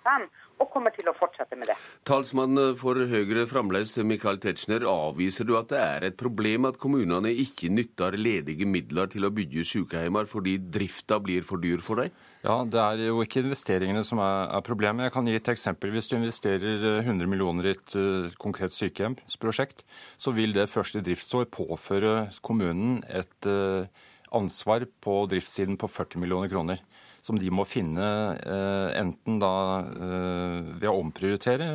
Mm. 2005, og kommer til å fortsette med det. Talsmann for Høyre fremdeles, Michael Tetzschner, avviser du at det er et problem at kommunene ikke nytter ledige midler til å bygge sykehjemmer fordi drifta blir for dyr for deg? Ja, Det er jo ikke investeringene som er, er, problemet. Jeg kan gi et eksempel. Hvis du investerer 100 millioner i et uh, konkret sykehjemsprosjekt, så vil det første driftsår påføre kommunen et uh, ansvar på driftssiden på 40 millioner kroner som de må finne eh, enten da eh, ved å omprioritere,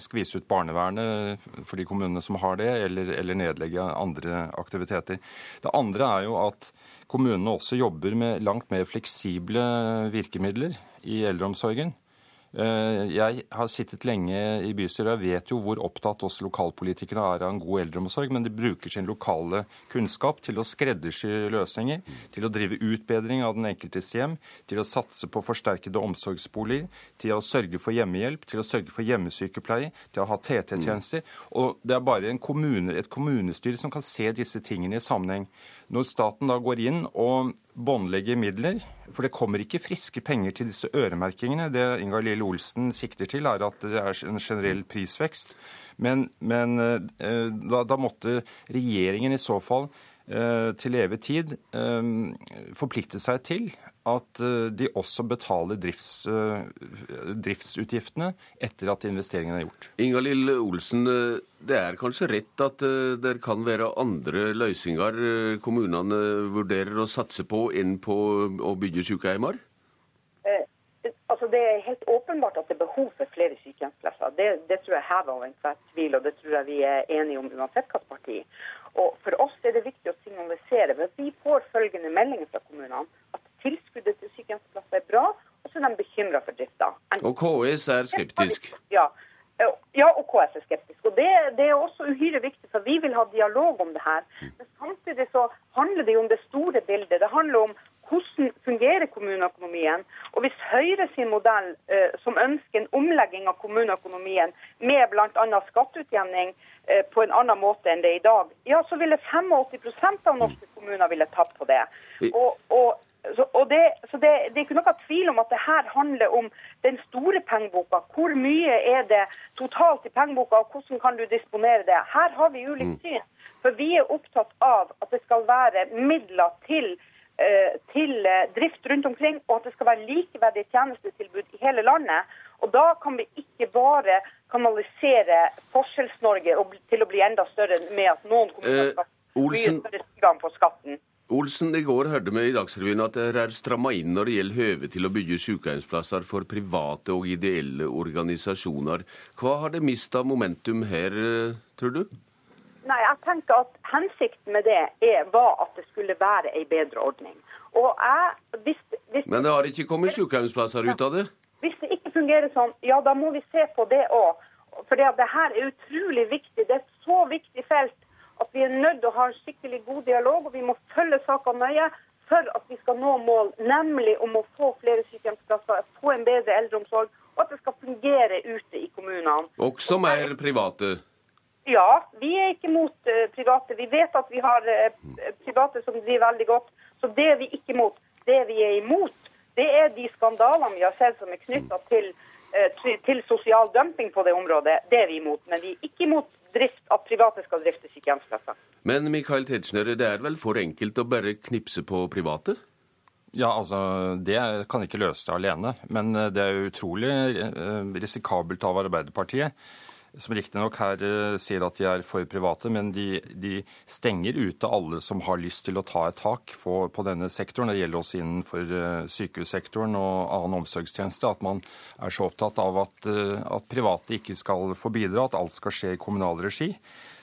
skvise ut barnevernet for de kommunene som har det, eller, eller, nedlegge andre aktiviteter. Det andre er jo at kommunene også jobber med langt mer fleksible virkemidler i eldreomsorgen. Eh, jeg har sittet lenge i bystyret og vet jo hvor opptatt oss lokalpolitikere er av en god eldreomsorg, men de bruker sin lokale kunnskap til å skreddersy løsninger, til å drive utbedring av den enkeltes hjem, til å satse på forsterkede omsorgsboliger, til å sørge for hjemmehjelp, til å sørge for hjemmesykepleie, til å ha TT-tjenester. Og det er bare kommune, et kommunestyre som kan se disse tingene i sammenheng. Når staten da går inn og båndlegger midler, for det kommer ikke friske penger til disse øremerkingene. Det Ingar Lille Olsen sikter til, er at det er en generell prisvekst. Men, men eh, da, da, måtte regjeringen i så fall til evig tid forpliktet seg til at de også betaler drifts, driftsutgiftene etter at investeringen er gjort. Inga-Lill Olsen, det er kanskje rett at det kan være andre løsninger kommunene vurderer å satse på enn på å bygge sykehjemmer? Altså, Det er helt åpenbart at det er behov for flere sykehjemsplasser. Det, det tror jeg hever over enhver tvil, og det tror jeg vi er enige om uansett hvilket parti. Og For oss er det viktig å signalisere, for vi får følgende meldinger fra kommunene, at tilskuddet til sykehjemsplasser er bra, og så er de bekymra for drifta. Og KS er skeptisk? Ja. Ja, og KS er skeptisk. Og det, det, er også uhyre viktig, for vi vil ha dialog om det her. Men samtidig så handler det jo om det store bildet. Det handler om hvordan fungerer kommuneøkonomien? Og hvis Høyre sin modell, eh, som ønsker en omlegging av kommuneøkonomien med bl.a. skatteutjevning på en annen måte enn det er i dag, ja, så ville 85% av norske kommuner ville tapt på det. Og, og så, det, så det, det, er ikke noe tvil om at det her handler om den store pengeboka. Hvor mye er det totalt i pengeboka, og hvordan kan du disponere det? Her har vi ulikt mm. syn. For vi er opptatt av at det skal være midler til eh, til eh, drift rundt omkring, og at det skal være likeverdige tjenestetilbud i hele landet. Og Da kan vi ikke bare kanalisere Forskjells-Norge til å bli enda større med at noen kommuner skal ha mye større tilgang på skatten. Olsen, i går hørte vi i Dagsrevyen at dere er stramma inn når det gjelder høve til å bygge sykehjemsplasser for private og ideelle organisasjoner. Hva har det mista momentum her, tror du? Nei, jeg tenker at Hensikten med det er, var at det skulle være en bedre ordning. Jeg, hvis, hvis, Men det har ikke kommet sykehjemsplasser ut av det? Fungerer sånn, ja da må vi se på det òg. For det, det her er utrolig viktig. Det er et så viktig felt at vi er nødt til å ha en skikkelig god dialog, og vi må følge sakene nøye for at vi skal nå mål, nemlig om å få flere sykehjemsplasser, få en bedre eldreomsorg, og at det skal fungere ute i kommunene. Også mer private? Ja, vi er ikke mot uh, private. Vi vet at vi har uh, private som driver veldig godt. Så det er vi ikke mot. Det vi er imot, det er de skandalene vi har sett som er knytta til, uh, til, sosial dumping på det området. Det er vi imot. Men vi er ikke imot drift, at private skal drifte sykehjemsplasser. Men Michael Tetzschner, det er vel for enkelt å bare knipse på private? Ja, altså, Det kan ikke løse det alene. Men det er utrolig risikabelt av Arbeiderpartiet som riktignok her eh, sier at de er for private, men de, de, stenger ute alle som har lyst til å ta et tak på, på denne sektoren. Det gjelder også innenfor uh, sykehussektoren og annen omsorgstjeneste. At man er så opptatt av at, uh, at private ikke skal få bidra, at alt skal skje i kommunal regi.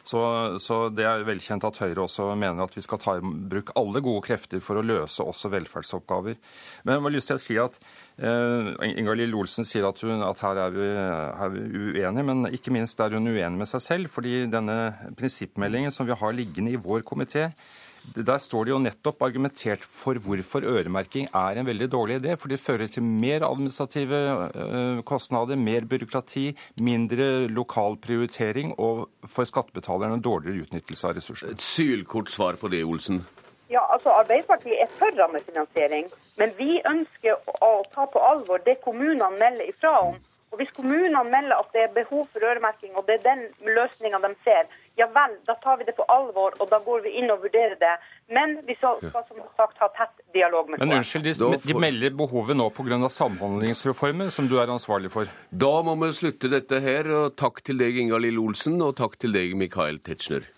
Så, så, det er velkjent at Høyre også mener at vi skal ta i bruk alle gode krefter for å løse også velferdsoppgaver. Men jeg har lyst til å si at eh, Ingalill Olsen sier at, hun, at her, er vi, vi uenige, men ikke minst er hun uenig med seg selv. fordi denne prinsippmeldingen som vi har liggende i vår komité, der står det jo nettopp argumentert for hvorfor øremerking er en veldig dårlig idé. For det fører til mer administrative øh, kostnader, mer byråkrati, mindre lokal prioritering og for skattebetalerne dårligere utnyttelse av ressursene. Et sylkort svar på det, Olsen. Ja, altså Arbeiderpartiet er for rammefinansiering, men vi ønsker å ta på alvor det kommunene melder ifra om. Og Hvis kommunene melder at det er behov for øremerking, og det er den løsninga de ser, ja vel, da tar vi det på alvor, og da går vi inn og vurderer det. Men vi skal som sagt ha tett dialog med Men unnskyld, de, de melder behovet nå pga. samhandlingsreformen, som du er ansvarlig for? Da må vi slutte dette her, og takk til deg, Ingalill Olsen, og takk til deg, Mikael Tetzschner.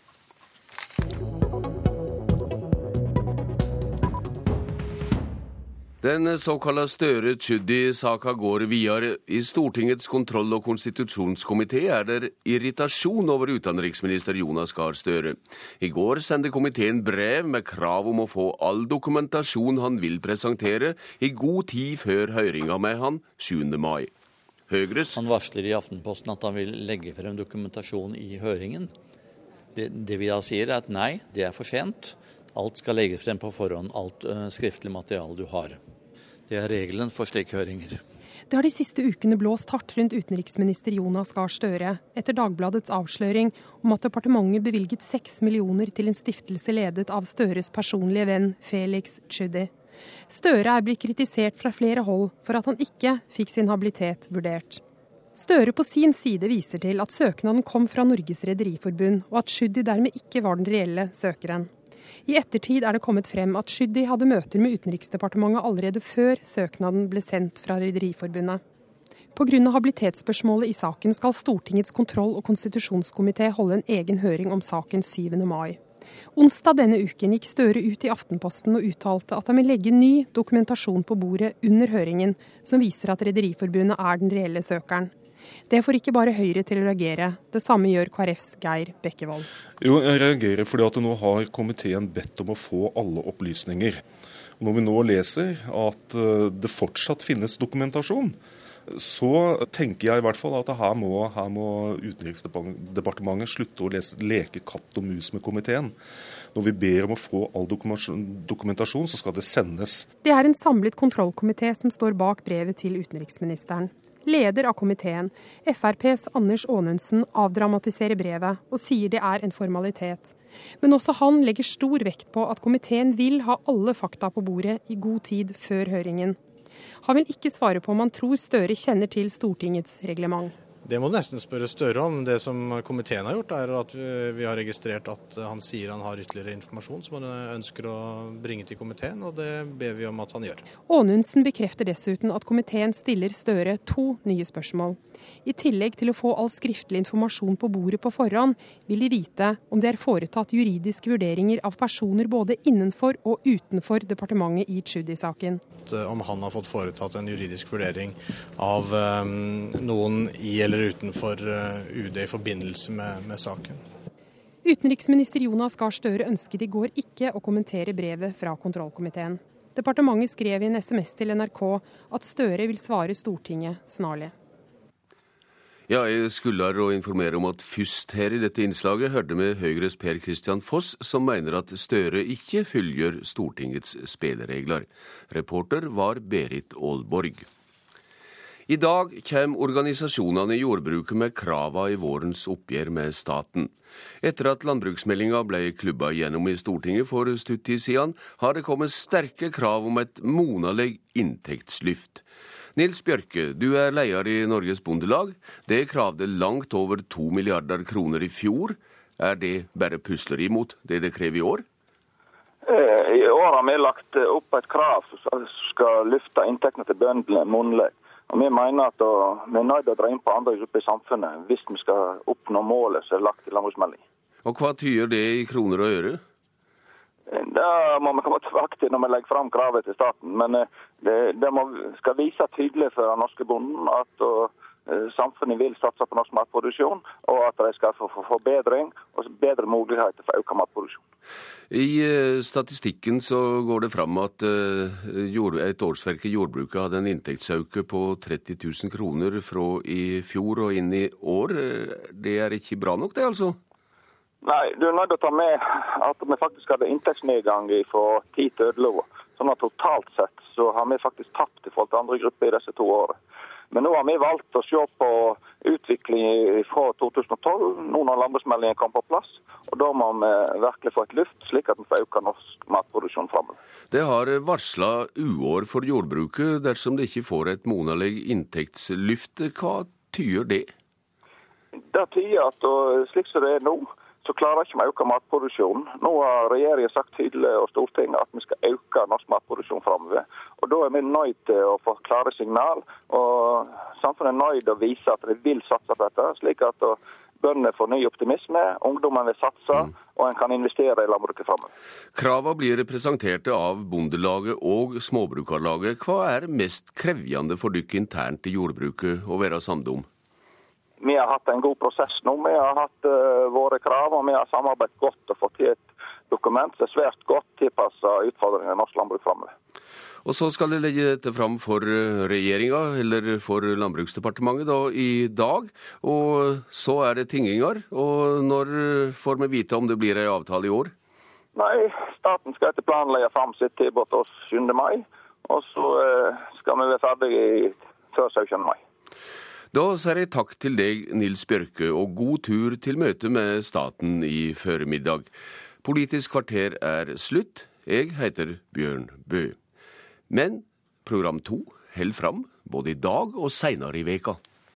Den såkalla Støre-Tschudi-saka går videre. I Stortingets kontroll- og konstitusjonskomité er det irritasjon over utenriksminister Jonas Gahr Støre. I går sendte komiteen brev med krav om å få all dokumentasjon han vil presentere, i god tid før høringa med han 7. mai. Høyres Han varsler i Aftenposten at han vil legge frem dokumentasjon i høringen. Det, det vi da sier, er at nei, det er for sent. Alt skal legges frem på forhånd, alt uh, skriftlig materiale du har. Det er regelen for slike høringer. Det har de siste ukene blåst hardt rundt utenriksminister Jonas Gahr Støre etter Dagbladets avsløring om at departementet bevilget seks millioner til en stiftelse ledet av Støres personlige venn Felix Tschudi. Støre er blitt kritisert fra flere hold for at han ikke fikk sin habilitet vurdert. Støre på sin side viser til at søknaden kom fra Norges Rederiforbund, og at Tschudi dermed ikke var den reelle søkeren. I ettertid er det kommet frem at Skyddi hadde møter med Utenriksdepartementet allerede før søknaden ble sendt fra Rederiforbundet. Pga. habilitetsspørsmålet i saken skal Stortingets kontroll- og konstitusjonskomité holde en egen høring om saken 7. mai. Onsdag denne uken gikk Støre ut i Aftenposten og uttalte at han vil legge ny dokumentasjon på bordet under høringen som viser at Rederiforbundet er den reelle søkeren. Det får ikke bare Høyre til å reagere. Det samme gjør KrFs Geir Bekkevold. Jo, jeg reagerer fordi at nå har komiteen bedt om å få alle opplysninger. Når vi nå leser at eh, det fortsatt finnes dokumentasjon, så tenker jeg i hvert fall at her må, her må Utenriksdepartementet slutte å lese, leke katt og mus med komiteen. Når vi ber om å få all dokumentasjon, så skal det sendes. Det er en samlet kontrollkomité som står bak brevet til utenriksministeren. Leder av komiteen, FrPs Anders Aanundsen, avdramatiserer brevet og sier det er en formalitet. Men også han legger stor vekt på at komiteen vil ha alle fakta på bordet i god tid før høringen. Han vil ikke svare på om han tror Støre kjenner til Stortingets reglement. Det må du nesten spørre Støre om. Det som komiteen har gjort, er at vi har registrert at han sier han har ytterligere informasjon som han ønsker å bringe til komiteen, og det ber vi om at han gjør. Aanundsen bekrefter dessuten at komiteen stiller Støre to nye spørsmål. I tillegg til å få all skriftlig informasjon på bordet på forhånd, vil de vite om det er foretatt juridiske vurderinger av personer både innenfor og utenfor departementet i Tschudi-saken. Om han har fått foretatt en juridisk vurdering av um, noen i eller utenfor uh, UD i forbindelse med, med saken. Utenriksminister Jonas Gahr Støre ønsket i går ikke å kommentere brevet fra kontrollkomiteen. Departementet skrev i en SMS til NRK at Støre vil svare Stortinget snarlig. Ja, jeg skulle her å informere om at først her i dette innslaget hørte vi Høyres Per Christian Foss, som mener at Støre ikke følger Stortingets spilleregler. Reporter var Berit Aalborg. I dag kommer organisasjonene i jordbruket med krava i vårens oppgjør med staten. Etter at landbruksmeldinga ble klubba gjennom i Stortinget for stutt tid siden, har det kommet sterke krav om et monaleg inntektslyft. Nils Bjørke, du er leder i Norges Bondelag. Det kravde langt over to milliarder kroner i fjor. Er det bare pusleri mot det det krever i år? Eh, I år har vi lagt opp et krav som skal løfte inntektene til bøndene munnlig. Og Vi mener at vi er nødt til å dra inn på andre grupper i samfunnet hvis vi skal oppnå målet som er lagt i landbruksmeldingen. Og Hva tyder det i kroner og øre? Det må vi komme tilbake til når vi legger fram kravet til staten. Men eh, det, det må, skal vise tydelig for den norske bonden at og, eh, samfunnet vil satse på norsk matproduksjon, og at de skal få forbedring og bedre muligheter for økt matproduksjon. I eh, statistikken så går det fram at et årsverk i jordbruket hadde en inntektsøkning på 30 000 kroner fra i fjor og inn i år. Det er ikke bra nok, det altså? Nei, du er nødt til å ta med at vi faktisk hadde inntektsnedgang fra 10 til 11 Sånn at totalt sett så har vi faktisk tapt i forhold til andre grupper i disse to årene. Men nå har vi valgt å se på utvikling fra 2012, nå når landbruksmeldingen kom på plass. Og Da må vi virkelig få et luft, slik at vi får økt norsk matproduksjon framover. Det har varsla uår for jordbruket dersom det ikke får et monalig inntektslyft. Hva tyder det? Det tyder at slik som det er nå, så klarer ikke vi å øke matproduksjonen. Nå har regjeringen sagt tydelig og Stortinget at vi skal øke norsk matproduksjon framover. Og Da er vi nødt til å få klare signal. og Samfunnet er nødt til å vise at de vil satse på dette, slik at bøndene får ny optimisme, ungdommen vil satse, mm. og en kan investere i landbruket framover. Kravene blir presenterte av Bondelaget og Småbrukarlaget. Hva er mest krevende for dere internt i jordbruket å være samde om? Vi har hatt en god prosess nå. Vi har hatt uh, våre krav, og vi har samarbeidet godt og fått til et dokument som er svært godt tilpassa utfordringene i norsk landbruk framover. Og så skal de legge dette fram for eh, regjeringa, eller for Landbruksdepartementet, da, i dag. Og så er det tinginger. Og når får vi vite om det blir ei avtale i år? Nei, staten skal etter planen legge fram sitt tilbud til oss 7. mai. Og så uh, skal vi være ferdige før 17. mai. Da sier jeg takk til deg, Nils Bjørke, og god tur til møtet med staten i formiddag. Politisk kvarter er slutt. Jeg heter Bjørn Bø. Men program to holder fram både i dag og seinere i veka.